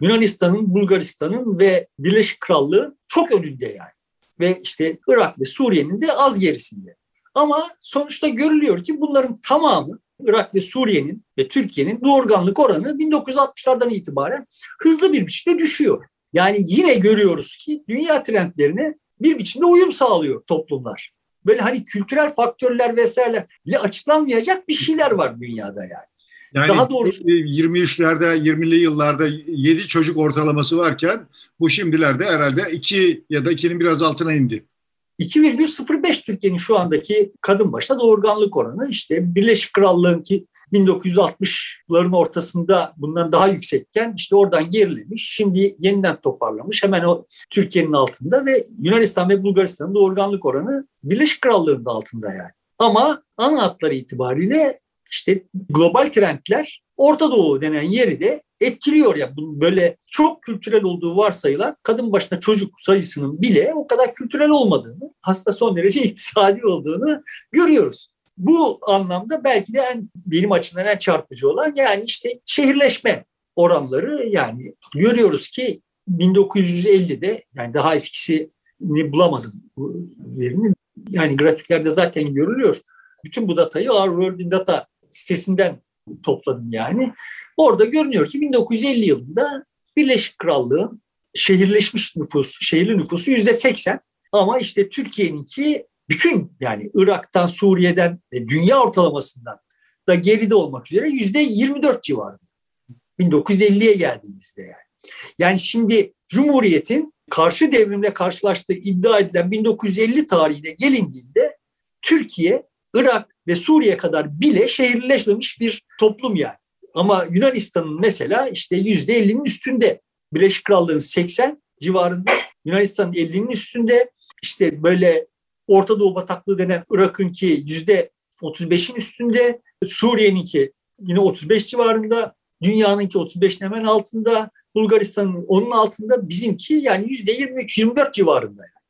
B: Yunanistan'ın, Bulgaristan'ın ve Birleşik Krallığın çok önünde yani. Ve işte Irak ve Suriye'nin de az gerisinde. Ama sonuçta görülüyor ki bunların tamamı Irak ve Suriye'nin ve Türkiye'nin doğurganlık oranı 1960'lardan itibaren hızlı bir biçimde düşüyor. Yani yine görüyoruz ki dünya trendlerine bir biçimde uyum sağlıyor toplumlar. Böyle hani kültürel faktörler vesairelerle açıklanmayacak bir şeyler var dünyada yani.
A: Yani Daha doğrusu 23'lerde 20'li yıllarda 7 çocuk ortalaması varken bu şimdilerde herhalde 2 ya da 2'nin biraz altına indi.
B: 2,05 Türkiye'nin şu andaki kadın başına doğurganlık oranı işte Birleşik Krallığın ki 1960'ların ortasında bundan daha yüksekken işte oradan gerilemiş. Şimdi yeniden toparlamış. Hemen o Türkiye'nin altında ve Yunanistan ve Bulgaristan'ın doğurganlık oranı Birleşik Krallığın da altında yani. Ama ana hatları itibariyle işte global trendler Orta Doğu denen yeri de etkiliyor ya. Böyle çok kültürel olduğu varsayılan kadın başına çocuk sayısının bile o kadar kültürel olmadığını, hasta son derece iktisadi olduğunu görüyoruz. Bu anlamda belki de en, benim açımdan en çarpıcı olan yani işte şehirleşme oranları yani görüyoruz ki 1950'de yani daha eskisini bulamadım bu verinin. Yani grafiklerde zaten görülüyor. Bütün bu datayı Our World in Data sitesinden topladım yani. Orada görünüyor ki 1950 yılında Birleşik Krallığın şehirleşmiş nüfus, şehirli nüfusu yüzde 80 ama işte Türkiye'ninki bütün yani Irak'tan, Suriye'den ve dünya ortalamasından da geride olmak üzere yüzde 24 civarında. 1950'ye geldiğimizde yani. Yani şimdi Cumhuriyet'in karşı devrimle karşılaştığı iddia edilen 1950 tarihine gelindiğinde Türkiye, Irak ve Suriye kadar bile şehirleşmemiş bir toplum yani. Ama Yunanistan'ın mesela işte yüzde 50'nin üstünde. Birleşik Krallığın 80 civarında, Yunanistan'ın 50'nin üstünde. İşte böyle Orta Doğu bataklığı denen Irak'ınki yüzde 35'in üstünde, Suriye'ninki yine 35 civarında, dünyanınki 35'in hemen altında, Bulgaristan'ın onun altında bizimki yani yüzde 23-24 civarında yani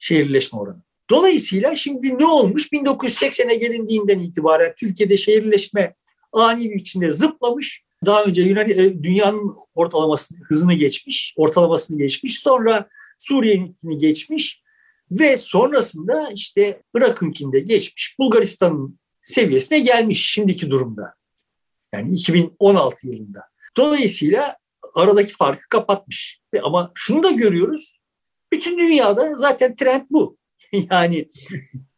B: şehirleşme oranı. Dolayısıyla şimdi ne olmuş? 1980'e gelindiğinden itibaren Türkiye'de şehirleşme ani bir biçimde zıplamış. Daha önce Yunan, e, dünyanın ortalamasını, hızını geçmiş, ortalamasını geçmiş. Sonra Suriye'ninkini geçmiş ve sonrasında işte Irak'ınkinde geçmiş. Bulgaristan'ın seviyesine gelmiş şimdiki durumda. Yani 2016 yılında. Dolayısıyla aradaki farkı kapatmış. Ama şunu da görüyoruz. Bütün dünyada zaten trend bu. yani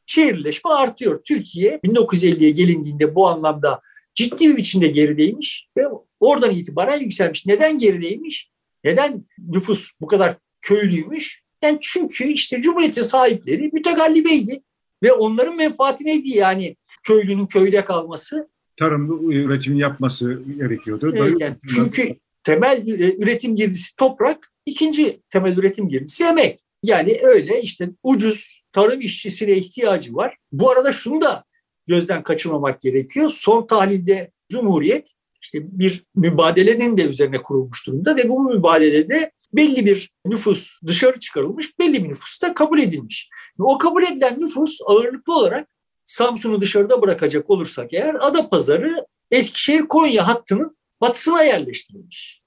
B: şehirleşme artıyor. Türkiye 1950'ye gelindiğinde bu anlamda ciddi bir biçimde gerideymiş ve oradan itibaren yükselmiş. Neden gerideymiş? Neden nüfus bu kadar köylüymüş? Yani çünkü işte Cumhuriyet'in sahipleri mütegallibeydi ve onların menfaati neydi yani köylünün köyde kalması?
A: Tarım üretimi yapması gerekiyordu.
B: Evet, yani çünkü temel e, üretim girdisi toprak, ikinci temel üretim girdisi emek. Yani öyle işte ucuz tarım işçisine ihtiyacı var. Bu arada şunu da gözden kaçırmamak gerekiyor. Son tahlilde Cumhuriyet işte bir mübadelenin de üzerine kurulmuş durumda ve bu mübadelede belli bir nüfus dışarı çıkarılmış, belli bir nüfus da kabul edilmiş. O kabul edilen nüfus ağırlıklı olarak Samsun'u dışarıda bırakacak olursak eğer Adapazarı Eskişehir-Konya hattının batısına yerleştirilmiş.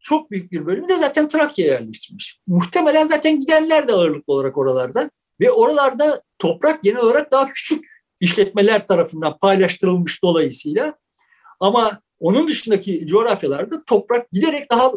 B: Çok büyük bir bölümü de zaten Trakya'ya yerleştirilmiş. Muhtemelen zaten gidenler de ağırlıklı olarak oralardan ve oralarda toprak genel olarak daha küçük işletmeler tarafından paylaştırılmış dolayısıyla ama onun dışındaki coğrafyalarda toprak giderek daha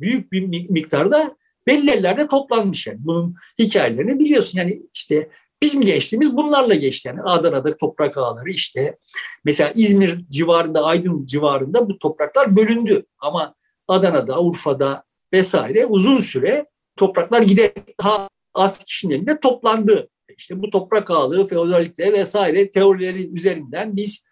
B: büyük bir miktarda belli ellerde toplanmış yani. Bunun hikayelerini biliyorsun. Yani işte bizim gençliğimiz bunlarla geçti. Yani Adana'da toprak ağları işte mesela İzmir civarında, Aydın civarında bu topraklar bölündü. Ama Adana'da, Urfa'da vesaire uzun süre topraklar giderek daha az kişinin elinde toplandı. İşte bu toprak ağlığı, feodalite vesaire teorileri üzerinden biz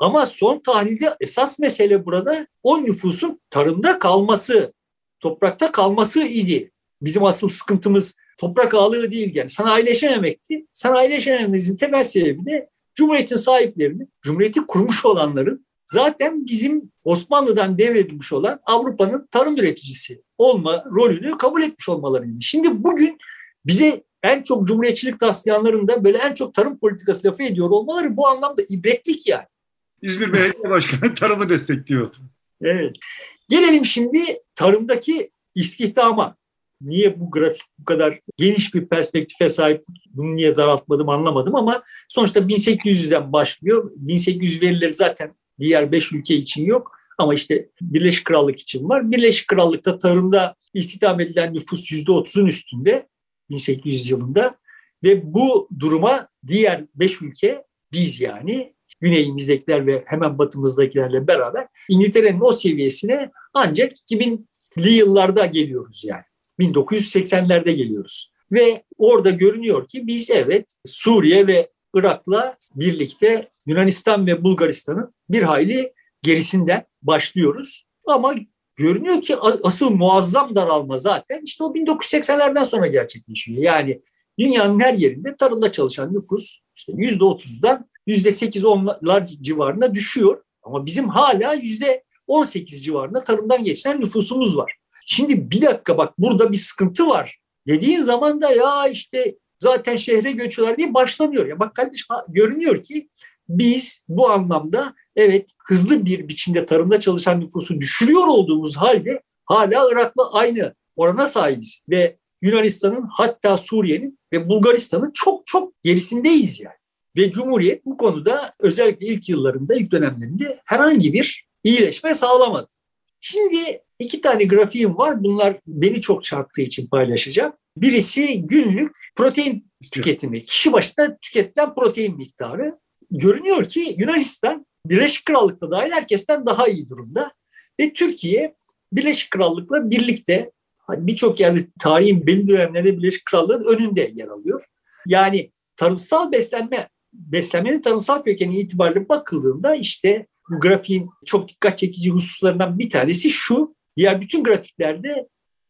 B: ama son tahlilde esas mesele burada o nüfusun tarımda kalması, toprakta kalması idi. Bizim asıl sıkıntımız toprak ağlığı değil yani sanayileşememekti. Sanayileşemememizin temel sebebi de Cumhuriyet'in sahiplerini, Cumhuriyet'i kurmuş olanların zaten bizim Osmanlı'dan devredilmiş olan Avrupa'nın tarım üreticisi olma rolünü kabul etmiş olmalarıydı. Şimdi bugün bize en çok cumhuriyetçilik taslayanların da böyle en çok tarım politikası lafı ediyor olmaları bu anlamda ibretlik yani.
A: İzmir Belediye Başkanı tarımı destekliyor.
B: Evet. Gelelim şimdi tarımdaki istihdama. Niye bu grafik bu kadar geniş bir perspektife sahip bunu niye daraltmadım anlamadım ama sonuçta 1800'den başlıyor. 1800 verileri zaten diğer 5 ülke için yok ama işte Birleşik Krallık için var. Birleşik Krallık'ta tarımda istihdam edilen nüfus %30'un üstünde 1800 yılında ve bu duruma diğer 5 ülke biz yani güneyimizdekiler ve hemen batımızdakilerle beraber İngiltere'nin o seviyesine ancak 2000'li yıllarda geliyoruz yani. 1980'lerde geliyoruz. Ve orada görünüyor ki biz evet Suriye ve Irak'la birlikte Yunanistan ve Bulgaristan'ın bir hayli gerisinden başlıyoruz. Ama görünüyor ki asıl muazzam daralma zaten işte o 1980'lerden sonra gerçekleşiyor. Yani dünyanın her yerinde tarımda çalışan nüfus işte %30'dan %8-10'lar civarında düşüyor. Ama bizim hala %18 civarında tarımdan geçen nüfusumuz var. Şimdi bir dakika bak burada bir sıkıntı var. Dediğin zaman da ya işte zaten şehre göçüyorlar diye başlanıyor. Ya bak kardeşim görünüyor ki biz bu anlamda evet hızlı bir biçimde tarımda çalışan nüfusu düşürüyor olduğumuz halde hala Irak'la aynı orana sahibiz. Ve Yunanistan'ın hatta Suriye'nin ve Bulgaristan'ın çok çok gerisindeyiz yani. Ve Cumhuriyet bu konuda özellikle ilk yıllarında, ilk dönemlerinde herhangi bir iyileşme sağlamadı. Şimdi iki tane grafiğim var. Bunlar beni çok çarptığı için paylaşacağım. Birisi günlük protein tüketimi. Kişi başına tüketilen protein miktarı. Görünüyor ki Yunanistan Birleşik Krallık'ta dahil herkesten daha iyi durumda. Ve Türkiye Birleşik Krallık'la birlikte hani birçok yerde tarihin belli dönemlerinde Birleşik Krallığın önünde yer alıyor. Yani tarımsal beslenme, beslenmenin tarımsal kökeni itibariyle bakıldığında işte bu grafiğin çok dikkat çekici hususlarından bir tanesi şu. Diğer bütün grafiklerde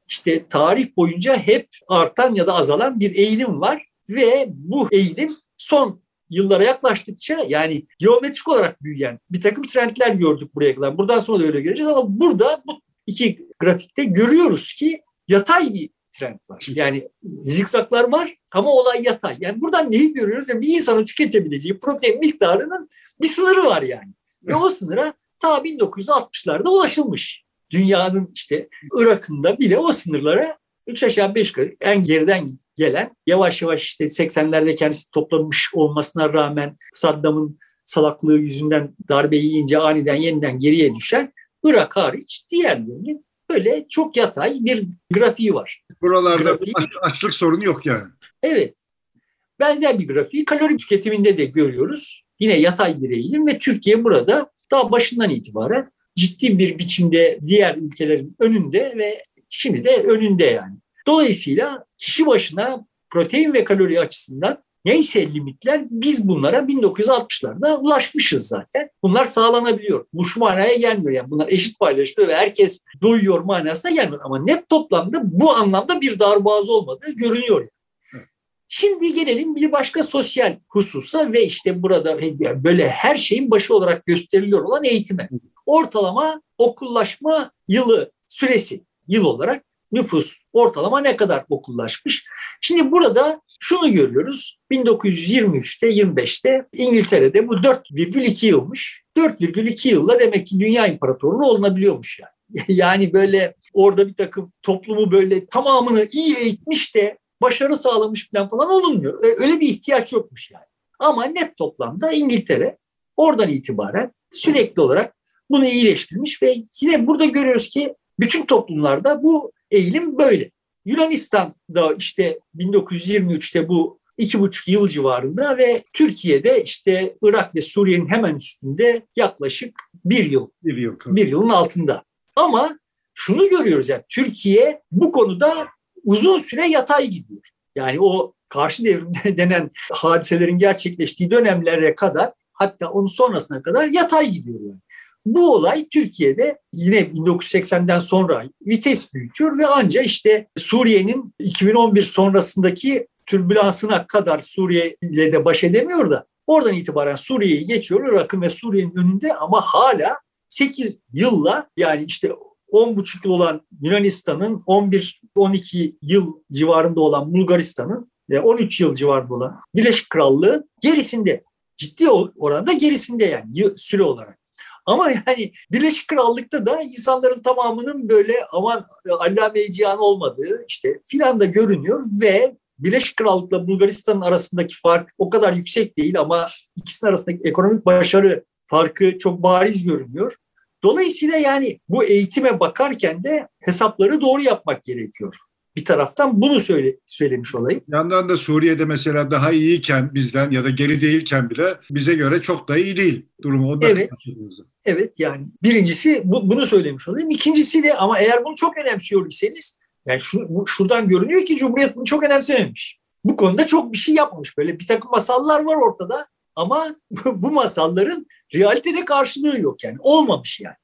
B: işte tarih boyunca hep artan ya da azalan bir eğilim var ve bu eğilim son yıllara yaklaştıkça yani geometrik olarak büyüyen bir takım trendler gördük buraya kadar. Buradan sonra da öyle göreceğiz ama burada bu iki grafikte görüyoruz ki yatay bir trend var. Yani zikzaklar var ama olay yatay. Yani buradan neyi görüyoruz? Yani bir insanın tüketebileceği protein miktarının bir sınırı var yani. Ve o sınıra ta 1960'larda ulaşılmış. Dünyanın işte Irak'ında bile o sınırlara 3 aşağı 5 yukarı en geriden gelen yavaş yavaş işte 80'lerde kendisi toplamış olmasına rağmen Saddam'ın salaklığı yüzünden darbe yiyince aniden yeniden geriye düşen Irak hariç diğerlerinin böyle çok yatay bir grafiği var.
A: Buralarda grafiği, açlık sorunu yok yani.
B: Evet. Benzer bir grafiği kalori tüketiminde de görüyoruz. Yine yatay bir eğilim ve Türkiye burada daha başından itibaren ciddi bir biçimde diğer ülkelerin önünde ve şimdi de önünde yani. Dolayısıyla kişi başına protein ve kalori açısından neyse limitler biz bunlara 1960'larda ulaşmışız zaten. Bunlar sağlanabiliyor. Bu şu manaya gelmiyor yani bunlar eşit paylaşılıyor ve herkes doyuyor manasına gelmiyor. Ama net toplamda bu anlamda bir darboğaz olmadığı görünüyor. Şimdi gelelim bir başka sosyal hususa ve işte burada böyle her şeyin başı olarak gösteriliyor olan eğitime. Ortalama okullaşma yılı süresi yıl olarak nüfus ortalama ne kadar okullaşmış? Şimdi burada şunu görüyoruz. 1923'te 25'te İngiltere'de bu 4,2 yılmış. 4,2 yılla demek ki dünya imparatorluğu olunabiliyormuş yani. yani böyle orada bir takım toplumu böyle tamamını iyi eğitmiş de başarı sağlamış falan falan olunmuyor. Öyle bir ihtiyaç yokmuş yani. Ama net toplamda İngiltere oradan itibaren sürekli olarak bunu iyileştirmiş ve yine burada görüyoruz ki bütün toplumlarda bu eğilim böyle. Yunanistan'da işte 1923'te bu iki buçuk yıl civarında ve Türkiye'de işte Irak ve Suriye'nin hemen üstünde yaklaşık bir yıl, bir, yıl, bir yılın altında. Ama şunu görüyoruz yani Türkiye bu konuda uzun süre yatay gidiyor. Yani o karşı devrim denen hadiselerin gerçekleştiği dönemlere kadar hatta onun sonrasına kadar yatay gidiyor yani. Bu olay Türkiye'de yine 1980'den sonra vites büyütüyor ve ancak işte Suriye'nin 2011 sonrasındaki türbülansına kadar Suriye ile de baş edemiyor da oradan itibaren Suriye'yi geçiyor Irak'ın ve Suriye'nin önünde ama hala 8 yılla yani işte 10,5 yıl olan Yunanistan'ın 11-12 yıl civarında olan Bulgaristan'ın ve 13 yıl civarında olan Birleşik Krallığı gerisinde. Ciddi oranda gerisinde yani süre olarak. Ama yani Birleşik Krallık'ta da insanların tamamının böyle aman allame cihan olmadığı işte filan da görünüyor ve Birleşik Krallık'la Bulgaristan'ın arasındaki fark o kadar yüksek değil ama ikisinin arasındaki ekonomik başarı farkı çok bariz görünüyor. Dolayısıyla yani bu eğitime bakarken de hesapları doğru yapmak gerekiyor. Bir taraftan bunu söyle, söylemiş olayım.
A: yandan da Suriye'de mesela daha iyiyken bizden ya da geri değilken bile bize göre çok da iyi değil durumu. Ondan
B: evet. Evet yani birincisi bu, bunu söylemiş olayım. İkincisi de ama eğer bunu çok önemsiyor iseniz yani şu, bu, şuradan görünüyor ki Cumhuriyet bunu çok önemsememiş. Bu konuda çok bir şey yapmamış. Böyle bir takım masallar var ortada ama bu masalların realitede karşılığı yok yani. Olmamış yani.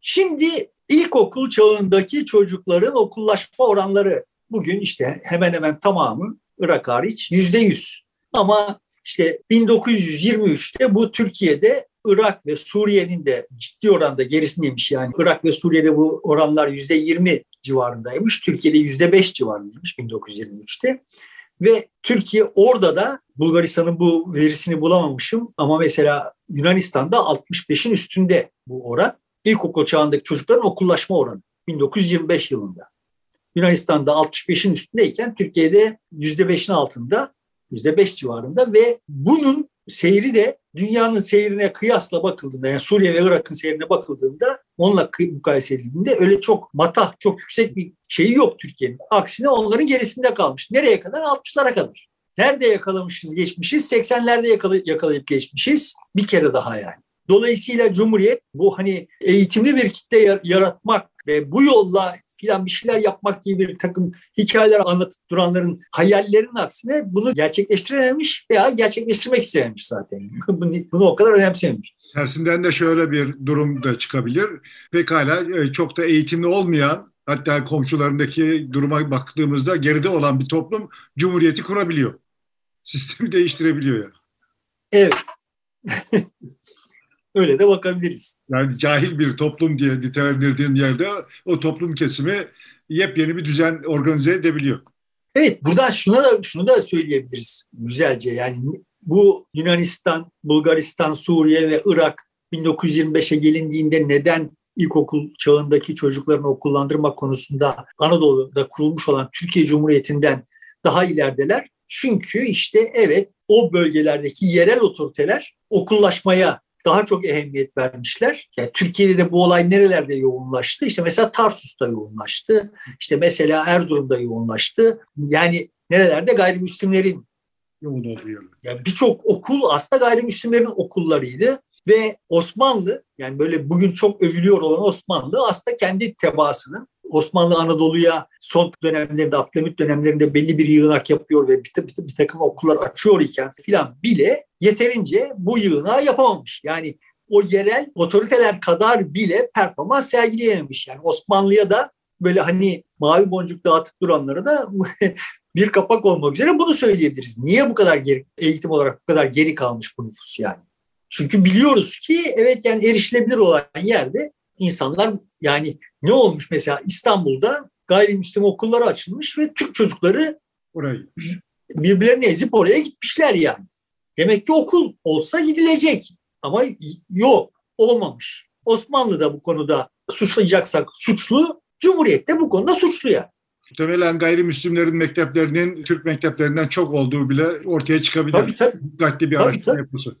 B: Şimdi ilkokul çağındaki çocukların okullaşma oranları bugün işte hemen hemen tamamı Irak hariç yüzde yüz. Ama işte 1923'te bu Türkiye'de Irak ve Suriye'nin de ciddi oranda gerisindeymiş yani. Irak ve Suriye'de bu oranlar yüzde yirmi civarındaymış. Türkiye'de yüzde beş civarındaymış 1923'te. Ve Türkiye orada da Bulgaristan'ın bu verisini bulamamışım ama mesela Yunanistan'da 65'in üstünde bu oran. İlkokul çağındaki çocukların okullaşma oranı 1925 yılında. Yunanistan'da 65'in üstündeyken Türkiye'de %5'in altında, %5 civarında ve bunun seyri de dünyanın seyrine kıyasla bakıldığında yani Suriye ve Irak'ın seyrine bakıldığında onunla mukayese edildiğinde öyle çok matah, çok yüksek bir şeyi yok Türkiye'nin. Aksine onların gerisinde kalmış. Nereye kadar? 60'lara kadar. Nerede yakalamışız geçmişiz? 80'lerde yakalayıp geçmişiz. Bir kere daha yani. Dolayısıyla Cumhuriyet bu hani eğitimli bir kitle yaratmak ve bu yolla filan bir şeyler yapmak gibi bir takım hikayeler anlatıp duranların hayallerinin aksine bunu gerçekleştirememiş veya gerçekleştirmek istememiş zaten. bunu, bunu o kadar önemsememiş.
A: Tersinden de şöyle bir durum da çıkabilir. Pekala e, çok da eğitimli olmayan hatta komşularındaki duruma baktığımızda geride olan bir toplum cumhuriyeti kurabiliyor. Sistemi değiştirebiliyor yani.
B: Evet. Öyle de bakabiliriz.
A: Yani cahil bir toplum diye nitelendirdiğin yerde o toplum kesimi yepyeni bir düzen organize edebiliyor.
B: Evet, buradan şuna da şunu da söyleyebiliriz güzelce. Yani bu Yunanistan, Bulgaristan, Suriye ve Irak 1925'e gelindiğinde neden ilkokul çağındaki çocuklarını okullandırma konusunda Anadolu'da kurulmuş olan Türkiye Cumhuriyeti'nden daha ilerideler. Çünkü işte evet o bölgelerdeki yerel otoriteler okullaşmaya daha çok ehemmiyet vermişler. Yani Türkiye'de de bu olay nerelerde yoğunlaştı? İşte mesela Tarsus'ta yoğunlaştı. İşte mesela Erzurum'da yoğunlaştı. Yani nerelerde gayrimüslimlerin yoğun oluyor. Yani birçok okul aslında gayrimüslimlerin okullarıydı ve Osmanlı yani böyle bugün çok övülüyor olan Osmanlı aslında kendi tebaasının Osmanlı Anadolu'ya son dönemlerinde, Abdülhamit dönemlerinde belli bir yığınak yapıyor ve bir, bir, bir takım okullar açıyor iken filan bile yeterince bu yığınağı yapamamış. Yani o yerel otoriteler kadar bile performans sergileyememiş. Yani Osmanlı'ya da böyle hani mavi boncuk dağıtıp duranlara da bir kapak olmak üzere bunu söyleyebiliriz. Niye bu kadar geri, eğitim olarak bu kadar geri kalmış bu nüfus yani? Çünkü biliyoruz ki evet yani erişilebilir olan yerde insanlar yani ne olmuş mesela İstanbul'da gayrimüslim okulları açılmış ve Türk çocukları oraya birbirlerini ezip oraya gitmişler yani. Demek ki okul olsa gidilecek ama yok olmamış. Osmanlı da bu konuda suçlayacaksak suçlu, Cumhuriyet de bu konuda suçlu yani.
A: Muhtemelen gayrimüslimlerin mekteplerinin Türk mekteplerinden çok olduğu bile ortaya çıkabilir.
B: Tabii tabii.
A: Dikkatli bir araştırma yapması.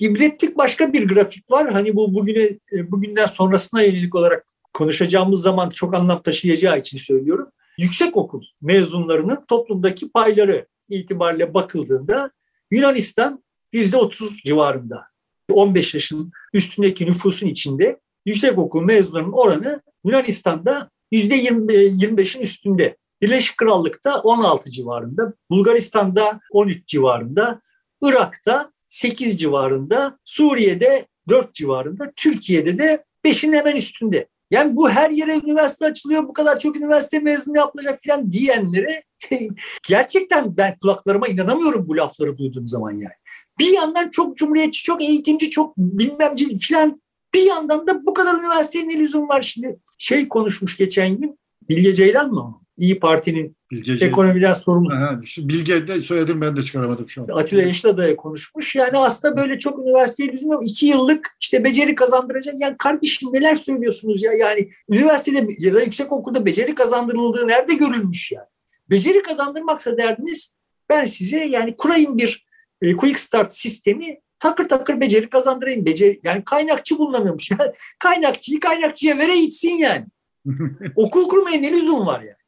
B: İbretlik başka bir grafik var. Hani bu bugüne bugünden sonrasına yönelik olarak konuşacağımız zaman çok anlam taşıyacağı için söylüyorum. Yüksek okul mezunlarının toplumdaki payları itibariyle bakıldığında Yunanistan %30 civarında. 15 yaşın üstündeki nüfusun içinde yüksek okul mezunlarının oranı Yunanistan'da %25'in üstünde. Birleşik Krallık'ta 16 civarında, Bulgaristan'da 13 civarında, Irak'ta 8 civarında, Suriye'de 4 civarında, Türkiye'de de 5'in hemen üstünde. Yani bu her yere üniversite açılıyor, bu kadar çok üniversite mezunu yapılacak falan diyenlere gerçekten ben kulaklarıma inanamıyorum bu lafları duyduğum zaman yani. Bir yandan çok cumhuriyetçi, çok eğitimci, çok bilmemci falan bir yandan da bu kadar üniversitenin lüzum var. Şimdi şey konuşmuş geçen gün, Bilge Ceylan mı o? İyi Parti'nin Bilge ekonomiden sorumlu.
A: Aha, Bilge de soyadım ben de çıkaramadım şu an.
B: Atilla Yeşilada konuşmuş. Yani aslında böyle çok üniversiteye lüzum yok. İki yıllık işte beceri kazandıracak. Yani kardeşim neler söylüyorsunuz ya? Yani üniversitede ya da yüksek okulda beceri kazandırıldığı nerede görülmüş yani? Beceri kazandırmaksa derdiniz ben size yani kurayım bir e, quick start sistemi takır takır beceri kazandırayım. Beceri, yani kaynakçı bulunamıyormuş. Kaynakçıyı kaynakçıya vere gitsin yani. Okul kurmaya ne lüzum var yani?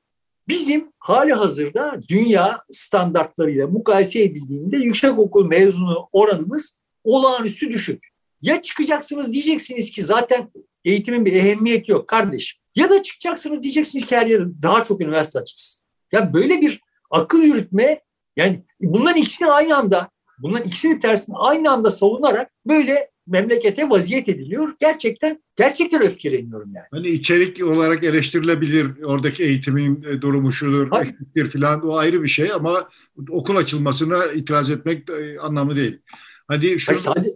B: Bizim hali hazırda dünya standartlarıyla mukayese edildiğinde yüksek okul mezunu oranımız olağanüstü düşük. Ya çıkacaksınız diyeceksiniz ki zaten eğitimin bir ehemmiyeti yok kardeş. Ya da çıkacaksınız diyeceksiniz ki her yere daha çok üniversite açılsın. Ya böyle bir akıl yürütme yani bunların ikisini aynı anda bunların ikisini tersini aynı anda savunarak böyle memlekete vaziyet ediliyor. Gerçekten gerçekten öfkeleniyorum yani.
A: Hani içerik olarak eleştirilebilir. Oradaki eğitimin e, durumu şudur, eksiktir falan o ayrı bir şey ama okul açılmasına itiraz etmek e, anlamı değil. Hadi şu, sadece...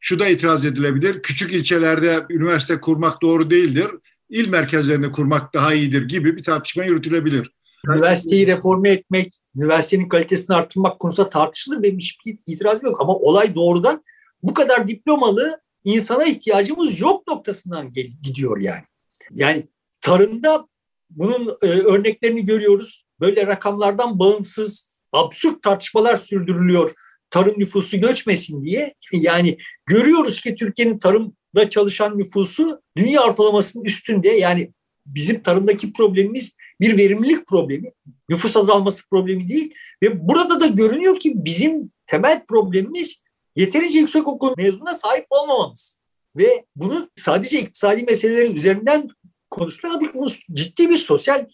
A: şu da itiraz edilebilir. Küçük ilçelerde üniversite kurmak doğru değildir. İl merkezlerinde kurmak daha iyidir gibi bir tartışma yürütülebilir.
B: Üniversiteyi reforme etmek, üniversitenin kalitesini arttırmak konusunda tartışılır. Benim hiçbir itirazım yok. Ama olay doğrudan bu kadar diplomalı insana ihtiyacımız yok noktasından gidiyor yani. Yani tarımda bunun e, örneklerini görüyoruz. Böyle rakamlardan bağımsız absürt tartışmalar sürdürülüyor. Tarım nüfusu göçmesin diye. Yani görüyoruz ki Türkiye'nin tarımda çalışan nüfusu dünya ortalamasının üstünde. Yani bizim tarımdaki problemimiz bir verimlilik problemi, nüfus azalması problemi değil. Ve burada da görünüyor ki bizim temel problemimiz yeterince yüksek okul mezununa sahip olmamamız. Ve bunu sadece iktisadi meselelerin üzerinden konuşmak bunun ciddi bir sosyal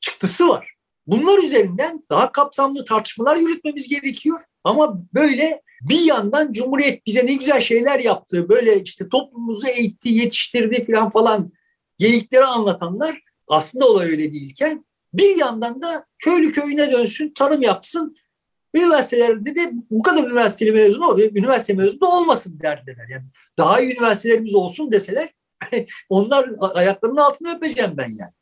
B: çıktısı var. Bunlar üzerinden daha kapsamlı tartışmalar yürütmemiz gerekiyor. Ama böyle bir yandan Cumhuriyet bize ne güzel şeyler yaptı, böyle işte toplumumuzu eğitti, yetiştirdi falan falan geyikleri anlatanlar aslında olay öyle değilken bir yandan da köylü köyüne dönsün, tarım yapsın, Üniversitelerde de bu kadar üniversiteli mezun oluyor. Üniversite mezunu olmasın derdiler. Yani daha iyi üniversitelerimiz olsun deseler onlar ayaklarının altına öpeceğim ben yani.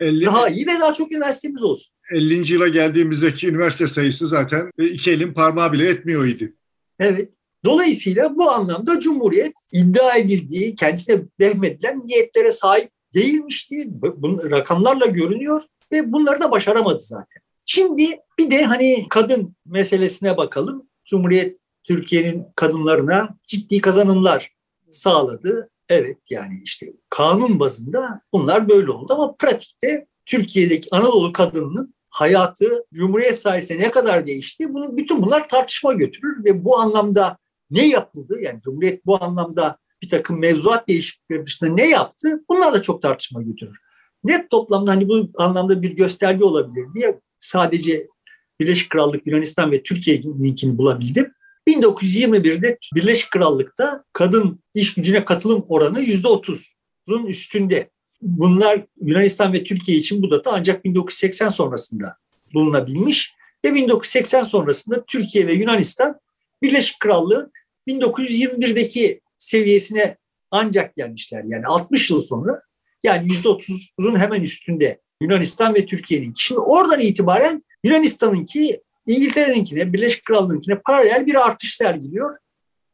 B: 50, daha iyi ve daha çok üniversitemiz olsun.
A: 50. yıla geldiğimizdeki üniversite sayısı zaten iki elin parmağı bile etmiyor idi.
B: Evet. Dolayısıyla bu anlamda Cumhuriyet iddia edildiği, kendisine vehmedilen niyetlere sahip değilmişti. Bunun rakamlarla görünüyor ve bunları da başaramadı zaten. Şimdi bir de hani kadın meselesine bakalım. Cumhuriyet Türkiye'nin kadınlarına ciddi kazanımlar sağladı. Evet yani işte kanun bazında bunlar böyle oldu ama pratikte Türkiye'deki Anadolu kadınının hayatı Cumhuriyet sayesinde ne kadar değişti? Bunu, bütün bunlar tartışma götürür ve bu anlamda ne yapıldı? Yani Cumhuriyet bu anlamda bir takım mevzuat değişiklikleri dışında ne yaptı? Bunlar da çok tartışma götürür. Net toplamda hani bu anlamda bir gösterge olabilir diye sadece Birleşik Krallık, Yunanistan ve Türkiye'ninkini bulabildim. 1921'de Birleşik Krallık'ta kadın iş gücüne katılım oranı %30'un üstünde. Bunlar Yunanistan ve Türkiye için bu data ancak 1980 sonrasında bulunabilmiş ve 1980 sonrasında Türkiye ve Yunanistan Birleşik Krallığı 1921'deki seviyesine ancak gelmişler. Yani 60 yıl sonra yani %30'un hemen üstünde Yunanistan ve Türkiye'nin. Şimdi oradan itibaren Yunanistan'ınki İngiltere'ninkine, Birleşik Krallığı'nkine paralel bir artış sergiliyor.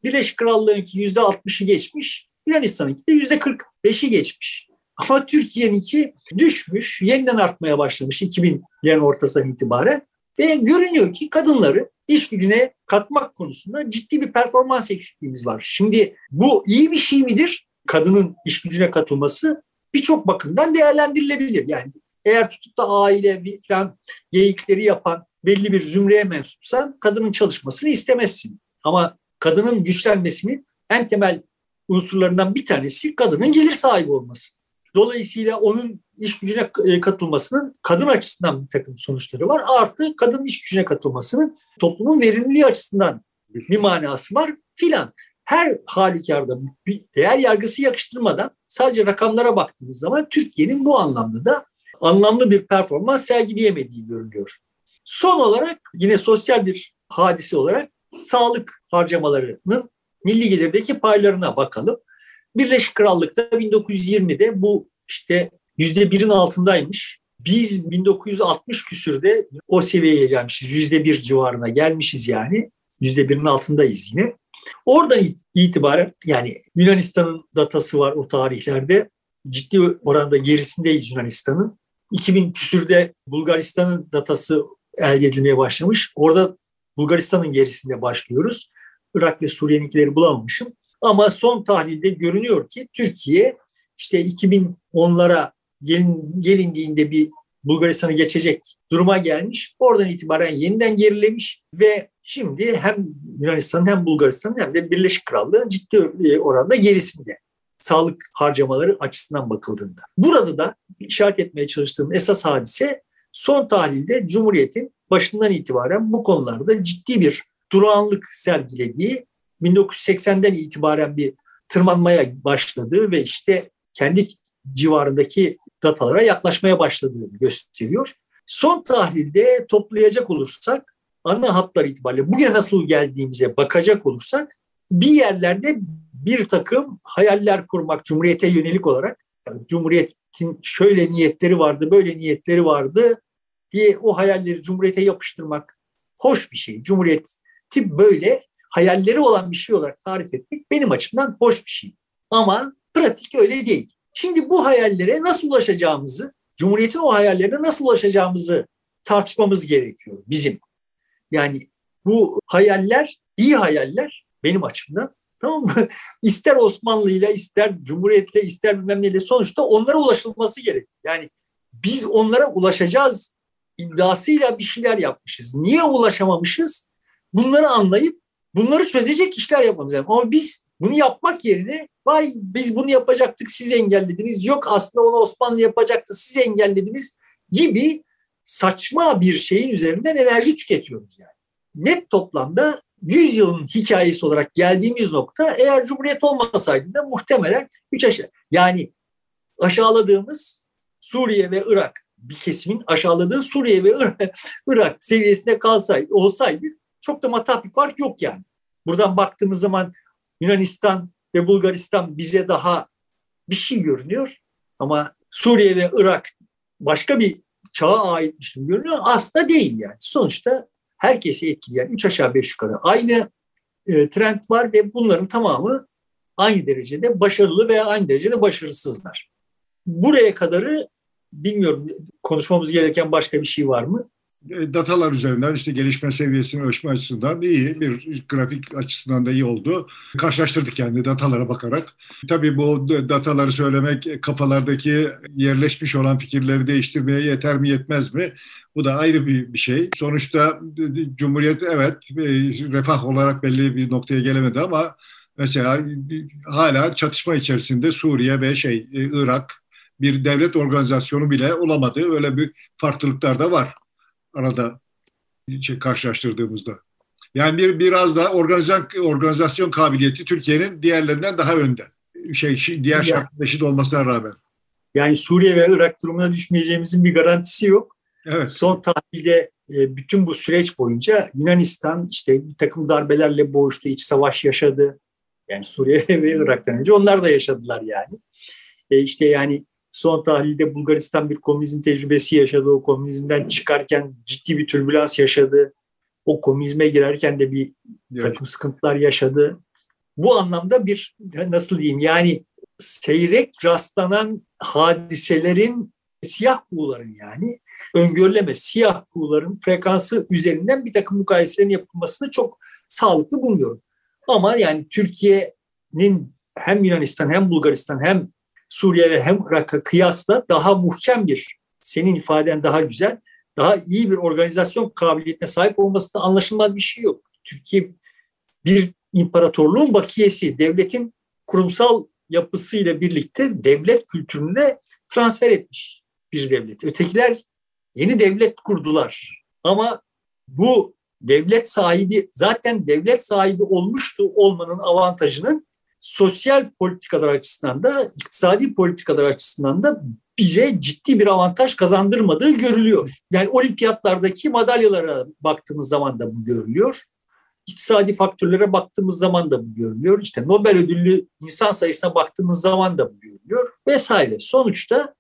B: Birleşik Krallığı'nınki %60'ı geçmiş, Yunanistan'ınki de %45'i geçmiş. Ama Türkiye'ninki düşmüş, yeniden artmaya başlamış 2000'lerin ortasından itibaren. Ve görünüyor ki kadınları iş gücüne katmak konusunda ciddi bir performans eksikliğimiz var. Şimdi bu iyi bir şey midir? Kadının iş gücüne katılması birçok bakımdan değerlendirilebilir. Yani eğer tutup da aile falan geyikleri yapan belli bir zümreye mensupsan kadının çalışmasını istemezsin. Ama kadının güçlenmesinin en temel unsurlarından bir tanesi kadının gelir sahibi olması. Dolayısıyla onun iş gücüne e, katılmasının kadın açısından bir takım sonuçları var. Artı kadın iş gücüne katılmasının toplumun verimliliği açısından bir manası var filan. Her halükarda bir değer yargısı yakıştırmadan sadece rakamlara baktığımız zaman Türkiye'nin bu anlamda da anlamlı bir performans sergileyemediği görülüyor. Son olarak yine sosyal bir hadise olarak sağlık harcamalarının milli gelirdeki paylarına bakalım. Birleşik Krallık'ta 1920'de bu işte yüzde birin altındaymış. Biz 1960 küsürde o seviyeye gelmişiz. Yüzde bir civarına gelmişiz yani. Yüzde birin altındayız yine. Oradan itibaren yani Yunanistan'ın datası var o tarihlerde. Ciddi oranda gerisindeyiz Yunanistan'ın. 2000 küsürde Bulgaristan'ın datası elde edilmeye başlamış. Orada Bulgaristan'ın gerisinde başlıyoruz. Irak ve Suriye'ninkileri bulamamışım. Ama son tahlilde görünüyor ki Türkiye işte 2010'lara gelin, gelindiğinde bir Bulgaristan'ı geçecek duruma gelmiş. Oradan itibaren yeniden gerilemiş ve şimdi hem Yunanistan hem Bulgaristan hem de Birleşik Krallığı ciddi e, oranda gerisinde sağlık harcamaları açısından bakıldığında. Burada da işaret etmeye çalıştığım esas hadise son tahlilde Cumhuriyet'in başından itibaren bu konularda ciddi bir durağanlık sergilediği 1980'den itibaren bir tırmanmaya başladığı ve işte kendi civarındaki datalara yaklaşmaya başladığını gösteriyor. Son tahlilde toplayacak olursak ana hatlar itibariyle bugüne nasıl geldiğimize bakacak olursak bir yerlerde bir takım hayaller kurmak Cumhuriyete yönelik olarak yani Cumhuriyet'in şöyle niyetleri vardı, böyle niyetleri vardı diye o hayalleri Cumhuriyete yapıştırmak hoş bir şey. Cumhuriyeti böyle hayalleri olan bir şey olarak tarif etmek benim açımdan hoş bir şey. Ama pratik öyle değil. Şimdi bu hayallere nasıl ulaşacağımızı, Cumhuriyet'in o hayallerine nasıl ulaşacağımızı tartışmamız gerekiyor bizim. Yani bu hayaller, iyi hayaller benim açımdan Tamam mı? İster Osmanlı'yla, ister Cumhuriyet'le, ister bilmem neyle sonuçta onlara ulaşılması gerek. Yani biz onlara ulaşacağız iddiasıyla bir şeyler yapmışız. Niye ulaşamamışız? Bunları anlayıp bunları çözecek işler yapmamız lazım. Ama biz bunu yapmak yerine vay biz bunu yapacaktık siz engellediniz. Yok aslında onu Osmanlı yapacaktı siz engellediniz gibi saçma bir şeyin üzerinden enerji tüketiyoruz yani. Net toplamda 100 yılın hikayesi olarak geldiğimiz nokta eğer Cumhuriyet olmasaydı da muhtemelen 3 aşağı yani aşağıladığımız Suriye ve Irak bir kesimin aşağıladığı Suriye ve Irak seviyesinde kalsaydı, olsaydı çok da matah bir fark yok yani. Buradan baktığımız zaman Yunanistan ve Bulgaristan bize daha bir şey görünüyor ama Suriye ve Irak başka bir çağa aitmiş gibi görünüyor. Aslında değil yani. Sonuçta herkesi etkileyen üç aşağı beş yukarı aynı e, trend var ve bunların tamamı aynı derecede başarılı veya aynı derecede başarısızlar. Buraya kadarı bilmiyorum konuşmamız gereken başka bir şey var mı?
A: E, datalar üzerinden işte gelişme seviyesini ölçme açısından iyi, bir grafik açısından da iyi oldu. Karşılaştırdık yani datalara bakarak. Tabii bu dataları söylemek kafalardaki yerleşmiş olan fikirleri değiştirmeye yeter mi yetmez mi? Bu da ayrı bir, bir şey. Sonuçta Cumhuriyet evet e, refah olarak belli bir noktaya gelemedi ama mesela hala çatışma içerisinde Suriye ve şey e, Irak bir devlet organizasyonu bile olamadı. Öyle bir farklılıklar da var arada şey, karşılaştırdığımızda. Yani bir biraz da organizasyon, organizasyon kabiliyeti Türkiye'nin diğerlerinden daha önde. Şey, diğer şartlar eşit olmasına rağmen.
B: Yani Suriye ve Irak durumuna düşmeyeceğimizin bir garantisi yok. Evet. Son tahlilde e, bütün bu süreç boyunca Yunanistan işte bir takım darbelerle boğuştu, iç savaş yaşadı. Yani Suriye ve Irak'tan önce onlar da yaşadılar yani. E işte yani Son tahlilde Bulgaristan bir komünizm tecrübesi yaşadı. O komünizmden çıkarken ciddi bir türbülans yaşadı. O komünizme girerken de bir evet. takım sıkıntılar yaşadı. Bu anlamda bir nasıl diyeyim yani seyrek rastlanan hadiselerin siyah kuğuların yani öngörüleme siyah kuğuların frekansı üzerinden bir takım mukayeselerin yapılmasını çok sağlıklı bulmuyorum. Ama yani Türkiye'nin hem Yunanistan hem Bulgaristan hem Suriye ve hem Irak'a kıyasla daha muhkem bir, senin ifaden daha güzel, daha iyi bir organizasyon kabiliyetine sahip olmasında anlaşılmaz bir şey yok. Türkiye bir imparatorluğun bakiyesi, devletin kurumsal yapısıyla birlikte devlet kültürüne transfer etmiş bir devlet. Ötekiler yeni devlet kurdular. Ama bu devlet sahibi zaten devlet sahibi olmuştu olmanın avantajının sosyal politikalar açısından da iktisadi politikalar açısından da bize ciddi bir avantaj kazandırmadığı görülüyor. Yani olimpiyatlardaki madalyalara baktığımız zaman da bu görülüyor. İktisadi faktörlere baktığımız zaman da bu görülüyor. İşte Nobel ödüllü insan sayısına baktığımız zaman da bu görülüyor vesaire. Sonuçta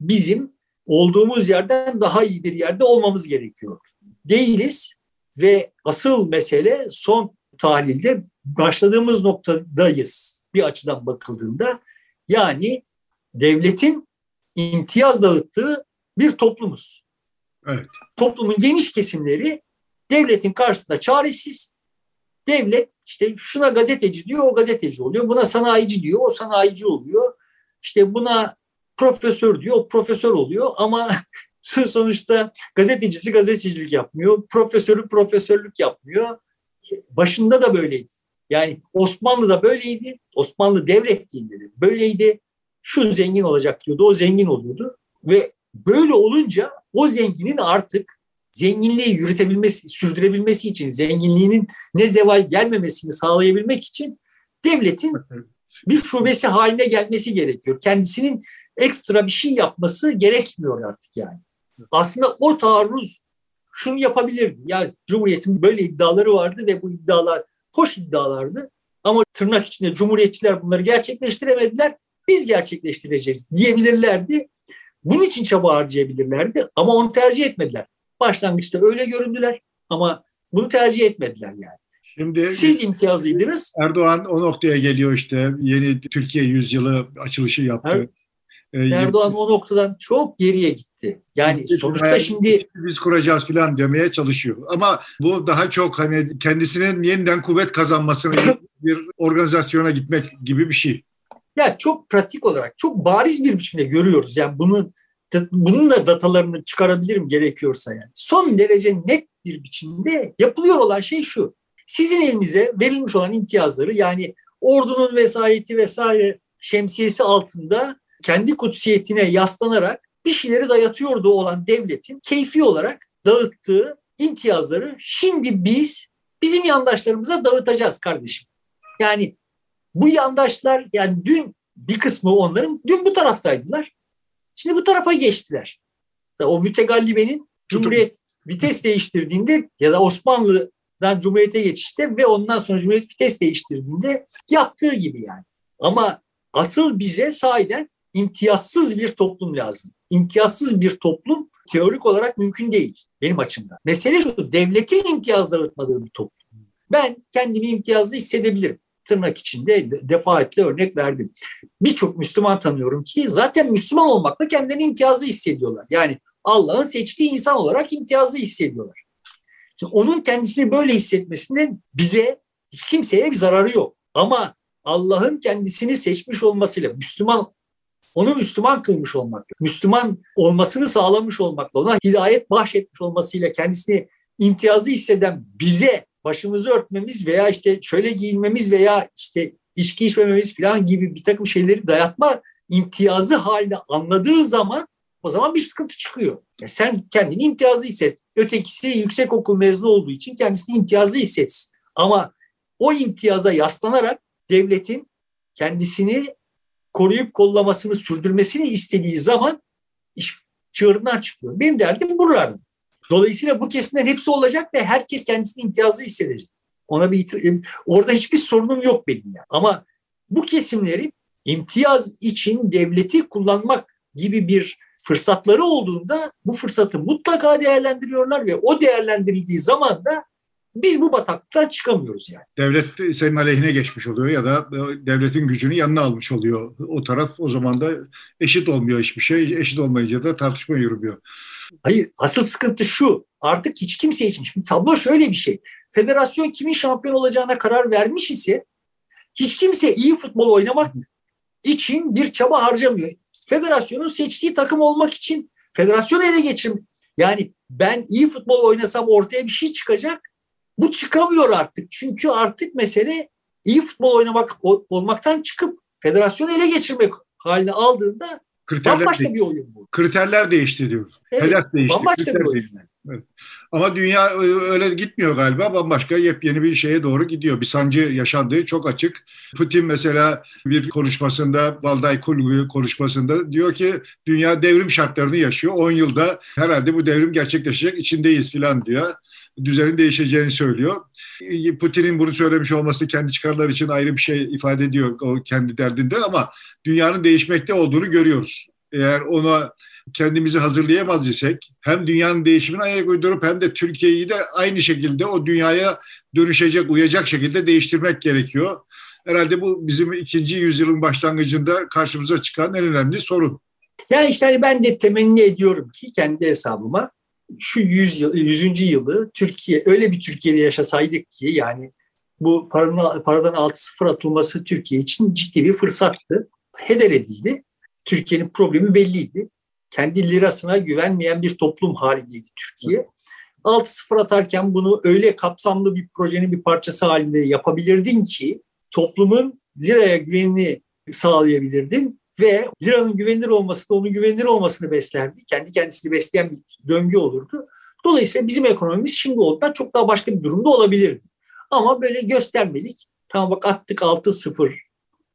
B: bizim olduğumuz yerden daha iyi bir yerde olmamız gerekiyor. Değiliz ve asıl mesele son tahlilde başladığımız noktadayız bir açıdan bakıldığında. Yani devletin imtiyaz dağıttığı bir toplumuz. Evet. Toplumun geniş kesimleri devletin karşısında çaresiz. Devlet işte şuna gazeteci diyor, o gazeteci oluyor. Buna sanayici diyor, o sanayici oluyor. İşte buna profesör diyor, o profesör oluyor. Ama sonuçta gazetecisi gazetecilik yapmıyor, profesörü profesörlük yapmıyor. Başında da böyleydi. Yani Osmanlı da böyleydi. Osmanlı devletliğinde de böyleydi. Şu zengin olacak diyordu. O zengin oluyordu. Ve böyle olunca o zenginin artık zenginliği yürütebilmesi, sürdürebilmesi için, zenginliğinin ne zeval gelmemesini sağlayabilmek için devletin bir şubesi haline gelmesi gerekiyor. Kendisinin ekstra bir şey yapması gerekmiyor artık yani. Aslında o taarruz şunu yapabilir. Ya Cumhuriyet'in böyle iddiaları vardı ve bu iddialar hoş iddialardı. Ama tırnak içinde cumhuriyetçiler bunları gerçekleştiremediler. Biz gerçekleştireceğiz diyebilirlerdi. Bunun için çaba harcayabilirlerdi ama onu tercih etmediler. Başlangıçta öyle göründüler ama bunu tercih etmediler yani. Şimdi Siz imtiyazlıydınız.
A: Erdoğan o noktaya geliyor işte yeni Türkiye yüzyılı açılışı yaptı. Evet.
B: Ee, Erdoğan o noktadan çok geriye gitti. Yani sonuçta şimdi
A: biz kuracağız filan demeye çalışıyor. Ama bu daha çok hani kendisine yeniden kuvvet kazanmasını bir organizasyona gitmek gibi bir şey.
B: Ya çok pratik olarak çok bariz bir biçimde görüyoruz. Yani bunu bunun da datalarını çıkarabilirim gerekiyorsa yani. Son derece net bir biçimde yapılıyor olan şey şu. Sizin elinize verilmiş olan imtiyazları yani ordunun vesayeti vesaire şemsiyesi altında kendi kutsiyetine yaslanarak bir şeyleri dayatıyordu olan devletin keyfi olarak dağıttığı imtiyazları şimdi biz bizim yandaşlarımıza dağıtacağız kardeşim. Yani bu yandaşlar yani dün bir kısmı onların dün bu taraftaydılar. Şimdi bu tarafa geçtiler. O mütegallibenin Cumhuriyet vites değiştirdiğinde ya da Osmanlı'dan Cumhuriyet'e geçişte ve ondan sonra Cumhuriyet vites değiştirdiğinde yaptığı gibi yani. Ama asıl bize sahiden imtiyazsız bir toplum lazım. İmtiyazsız bir toplum teorik olarak mümkün değil benim açımdan. Mesele şu, devletin imtiyaz dağıtmadığı bir toplum. Ben kendimi imtiyazlı hissedebilirim. Tırnak içinde defaatle örnek verdim. Birçok Müslüman tanıyorum ki zaten Müslüman olmakla kendilerini imtiyazlı hissediyorlar. Yani Allah'ın seçtiği insan olarak imtiyazlı hissediyorlar. Şimdi onun kendisini böyle hissetmesinin bize hiç kimseye bir zararı yok. Ama Allah'ın kendisini seçmiş olmasıyla Müslüman onu Müslüman kılmış olmakla, Müslüman olmasını sağlamış olmakla, ona hidayet bahşetmiş olmasıyla kendisini imtiyazlı hisseden bize başımızı örtmemiz veya işte şöyle giyinmemiz veya işte içki içmememiz falan gibi bir takım şeyleri dayatma imtiyazı haline anladığı zaman o zaman bir sıkıntı çıkıyor. Ya sen kendini imtiyazlı hisset. Ötekisi yüksek okul mezunu olduğu için kendisini imtiyazlı hissetsin. Ama o imtiyaza yaslanarak devletin kendisini koruyup kollamasını sürdürmesini istediği zaman iş çığırından çıkıyor. Benim derdim buralarda. Dolayısıyla bu kesimlerin hepsi olacak ve herkes kendisini imtiyazlı hissedecek. Ona bir orada hiçbir sorunum yok benim yani. Ama bu kesimlerin imtiyaz için devleti kullanmak gibi bir fırsatları olduğunda bu fırsatı mutlaka değerlendiriyorlar ve o değerlendirildiği zaman da biz bu bataklıktan çıkamıyoruz yani.
A: Devlet senin aleyhine geçmiş oluyor ya da devletin gücünü yanına almış oluyor. O taraf o zaman da eşit olmuyor hiçbir şey. Eşit olmayınca da tartışma yürümüyor.
B: Hayır asıl sıkıntı şu artık hiç kimse için. Şimdi tablo şöyle bir şey. Federasyon kimin şampiyon olacağına karar vermiş ise hiç kimse iyi futbol oynamak için bir çaba harcamıyor. Federasyonun seçtiği takım olmak için federasyonu ele geçirmek. Yani ben iyi futbol oynasam ortaya bir şey çıkacak. Bu çıkamıyor artık. Çünkü artık mesele iyi futbol oynamak olmaktan çıkıp federasyonu ele geçirmek haline aldığında kriterler bambaşka de, bir oyun bu.
A: Kriterler değişti diyor. Evet, Hedef değişti.
B: Bambaşka bir oyun. Değişti.
A: Evet. Ama dünya öyle gitmiyor galiba. Bambaşka yepyeni bir şeye doğru gidiyor. Bir sancı yaşandığı çok açık. Putin mesela bir konuşmasında, Valday Kulgu konuşmasında diyor ki dünya devrim şartlarını yaşıyor. 10 yılda herhalde bu devrim gerçekleşecek, içindeyiz filan diyor düzenin değişeceğini söylüyor. Putin'in bunu söylemiş olması kendi çıkarları için ayrı bir şey ifade ediyor o kendi derdinde ama dünyanın değişmekte olduğunu görüyoruz. Eğer ona kendimizi hazırlayamaz isek hem dünyanın değişimine ayak uydurup hem de Türkiye'yi de aynı şekilde o dünyaya dönüşecek, uyacak şekilde değiştirmek gerekiyor. Herhalde bu bizim ikinci yüzyılın başlangıcında karşımıza çıkan en önemli sorun.
B: Yani işte hani ben de temenni ediyorum ki kendi hesabıma şu 100 yıl, 100. yılı Türkiye öyle bir Türkiye'de yaşasaydık ki yani bu paranın, paradan 6-0 atılması Türkiye için ciddi bir fırsattı. Heder edildi. Türkiye'nin problemi belliydi. Kendi lirasına güvenmeyen bir toplum halindeydi Türkiye. 6-0 atarken bunu öyle kapsamlı bir projenin bir parçası halinde yapabilirdin ki toplumun liraya güvenini sağlayabilirdin ve liranın güvenilir olması da onun güvenilir olmasını beslerdi. Kendi kendisini besleyen bir döngü olurdu. Dolayısıyla bizim ekonomimiz şimdi olduğundan çok daha başka bir durumda olabilirdi. Ama böyle göstermelik. Tamam bak attık 6-0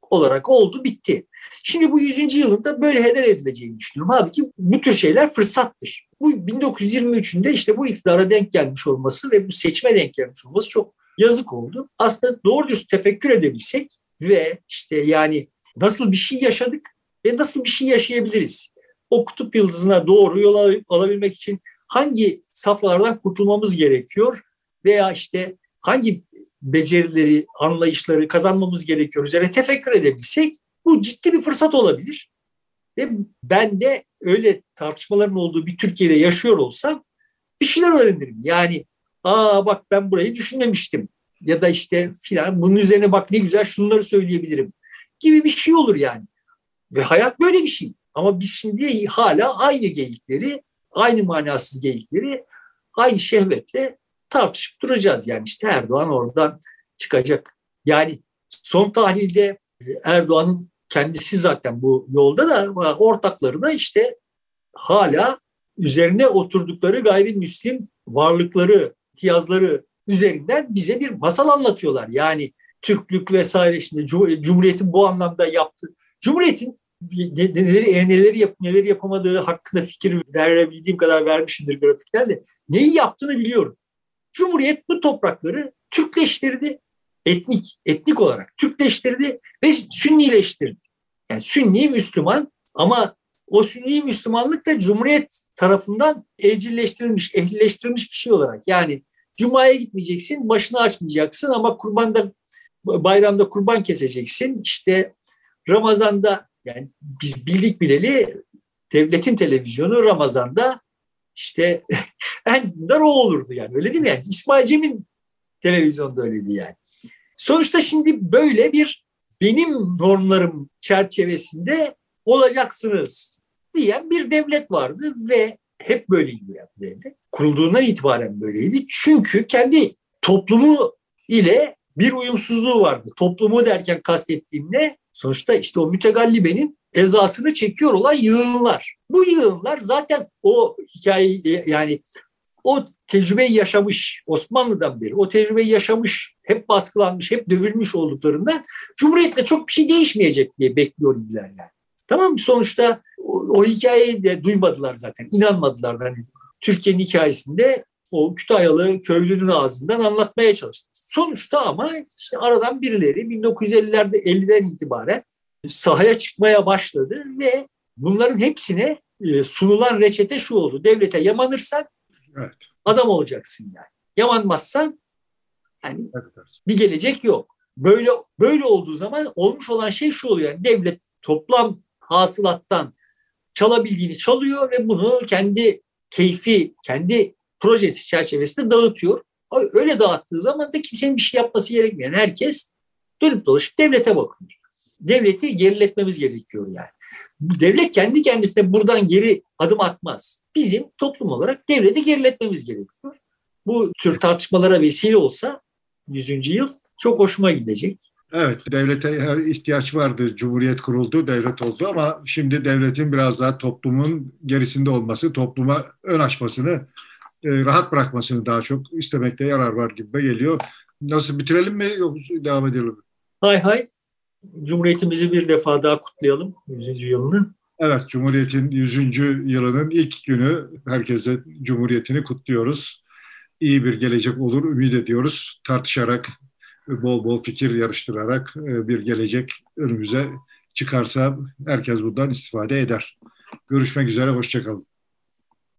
B: olarak oldu bitti. Şimdi bu 100. yılında böyle heder edileceğini düşünüyorum. Halbuki bu tür şeyler fırsattır. Bu 1923'ünde işte bu iktidara denk gelmiş olması ve bu seçime denk gelmiş olması çok yazık oldu. Aslında doğru düz tefekkür edebilsek ve işte yani nasıl bir şey yaşadık ve nasıl bir şey yaşayabiliriz? O kutup yıldızına doğru yol alabilmek için hangi saflardan kurtulmamız gerekiyor veya işte hangi becerileri, anlayışları kazanmamız gerekiyor üzerine tefekkür edebilsek bu ciddi bir fırsat olabilir. Ve ben de öyle tartışmaların olduğu bir Türkiye'de yaşıyor olsam bir şeyler öğrenirim. Yani aa bak ben burayı düşünmemiştim ya da işte filan bunun üzerine bak ne güzel şunları söyleyebilirim gibi bir şey olur yani. Ve hayat böyle bir şey. Ama biz şimdi hala aynı geyikleri, aynı manasız geyikleri aynı şehvetle tartışıp duracağız. Yani işte Erdoğan oradan çıkacak. Yani son tahlilde e, Erdoğan'ın kendisi zaten bu yolda da ortakları da işte hala üzerine oturdukları gayrimüslim varlıkları, tiyazları üzerinden bize bir masal anlatıyorlar. Yani Türklük vesaire şimdi Cumhuriyet'in bu anlamda yaptığı Cumhuriyet'in neleri, neleri, yap, neleri yapamadığı hakkında fikir verebildiğim kadar vermişimdir grafiklerle. Neyi yaptığını biliyorum. Cumhuriyet bu toprakları Türkleştirdi. Etnik, etnik olarak Türkleştirdi ve Sünnileştirdi. Yani Sünni Müslüman ama o Sünni Müslümanlık da Cumhuriyet tarafından evcilleştirilmiş, ehlileştirilmiş bir şey olarak. Yani Cuma'ya gitmeyeceksin, başını açmayacaksın ama kurbanda bayramda kurban keseceksin. İşte Ramazan'da yani biz bildik bileli devletin televizyonu Ramazan'da işte en dar o olurdu yani öyle değil mi? Yani İsmail Cem'in televizyonda öyleydi yani. Sonuçta şimdi böyle bir benim normlarım çerçevesinde olacaksınız diyen bir devlet vardı ve hep böyleydi yani devlet. Kurulduğundan itibaren böyleydi. Çünkü kendi toplumu ile bir uyumsuzluğu vardı. Toplumu derken kastettiğim ne? Sonuçta işte o mütegallibenin ezasını çekiyor olan yığınlar. Bu yığınlar zaten o hikayeyi yani o tecrübeyi yaşamış Osmanlı'dan beri o tecrübeyi yaşamış hep baskılanmış hep dövülmüş olduklarından Cumhuriyet'le çok bir şey değişmeyecek diye bekliyor idiler yani. Tamam mı? Sonuçta o, o hikayeyi de duymadılar zaten. inanmadılar. Yani Türkiye'nin hikayesinde o Kütahyalı köylünün ağzından anlatmaya çalıştı. Sonuçta ama işte aradan birileri 1950'lerde 50'den itibaren sahaya çıkmaya başladı ve bunların hepsine e, sunulan reçete şu oldu. Devlete yamanırsan evet. adam olacaksın yani. Yamanmazsan yani evet. bir gelecek yok. Böyle böyle olduğu zaman olmuş olan şey şu oluyor. Yani devlet toplam hasılattan çalabildiğini çalıyor ve bunu kendi keyfi, kendi projesi çerçevesinde dağıtıyor. Öyle dağıttığı zaman da kimsenin bir şey yapması gerekmiyor. Yani herkes dönüp dolaşıp devlete bakıyor. Devleti geriletmemiz gerekiyor yani. Devlet kendi kendisine buradan geri adım atmaz. Bizim toplum olarak devleti geriletmemiz gerekiyor. Bu tür tartışmalara vesile olsa 100. yıl çok hoşuma gidecek.
A: Evet, devlete her ihtiyaç vardı. Cumhuriyet kuruldu, devlet oldu ama şimdi devletin biraz daha toplumun gerisinde olması, topluma ön açmasını, rahat bırakmasını daha çok istemekte yarar var gibi geliyor. Nasıl bitirelim mi yoksa devam edelim?
B: Hay hay. Cumhuriyetimizi bir defa daha kutlayalım 100. yılını.
A: Evet, Cumhuriyet'in 100. yılının ilk günü herkese Cumhuriyet'ini kutluyoruz. İyi bir gelecek olur, ümit ediyoruz. Tartışarak, bol bol fikir yarıştırarak e, bir gelecek önümüze çıkarsa herkes bundan istifade eder. Görüşmek üzere, hoşçakalın.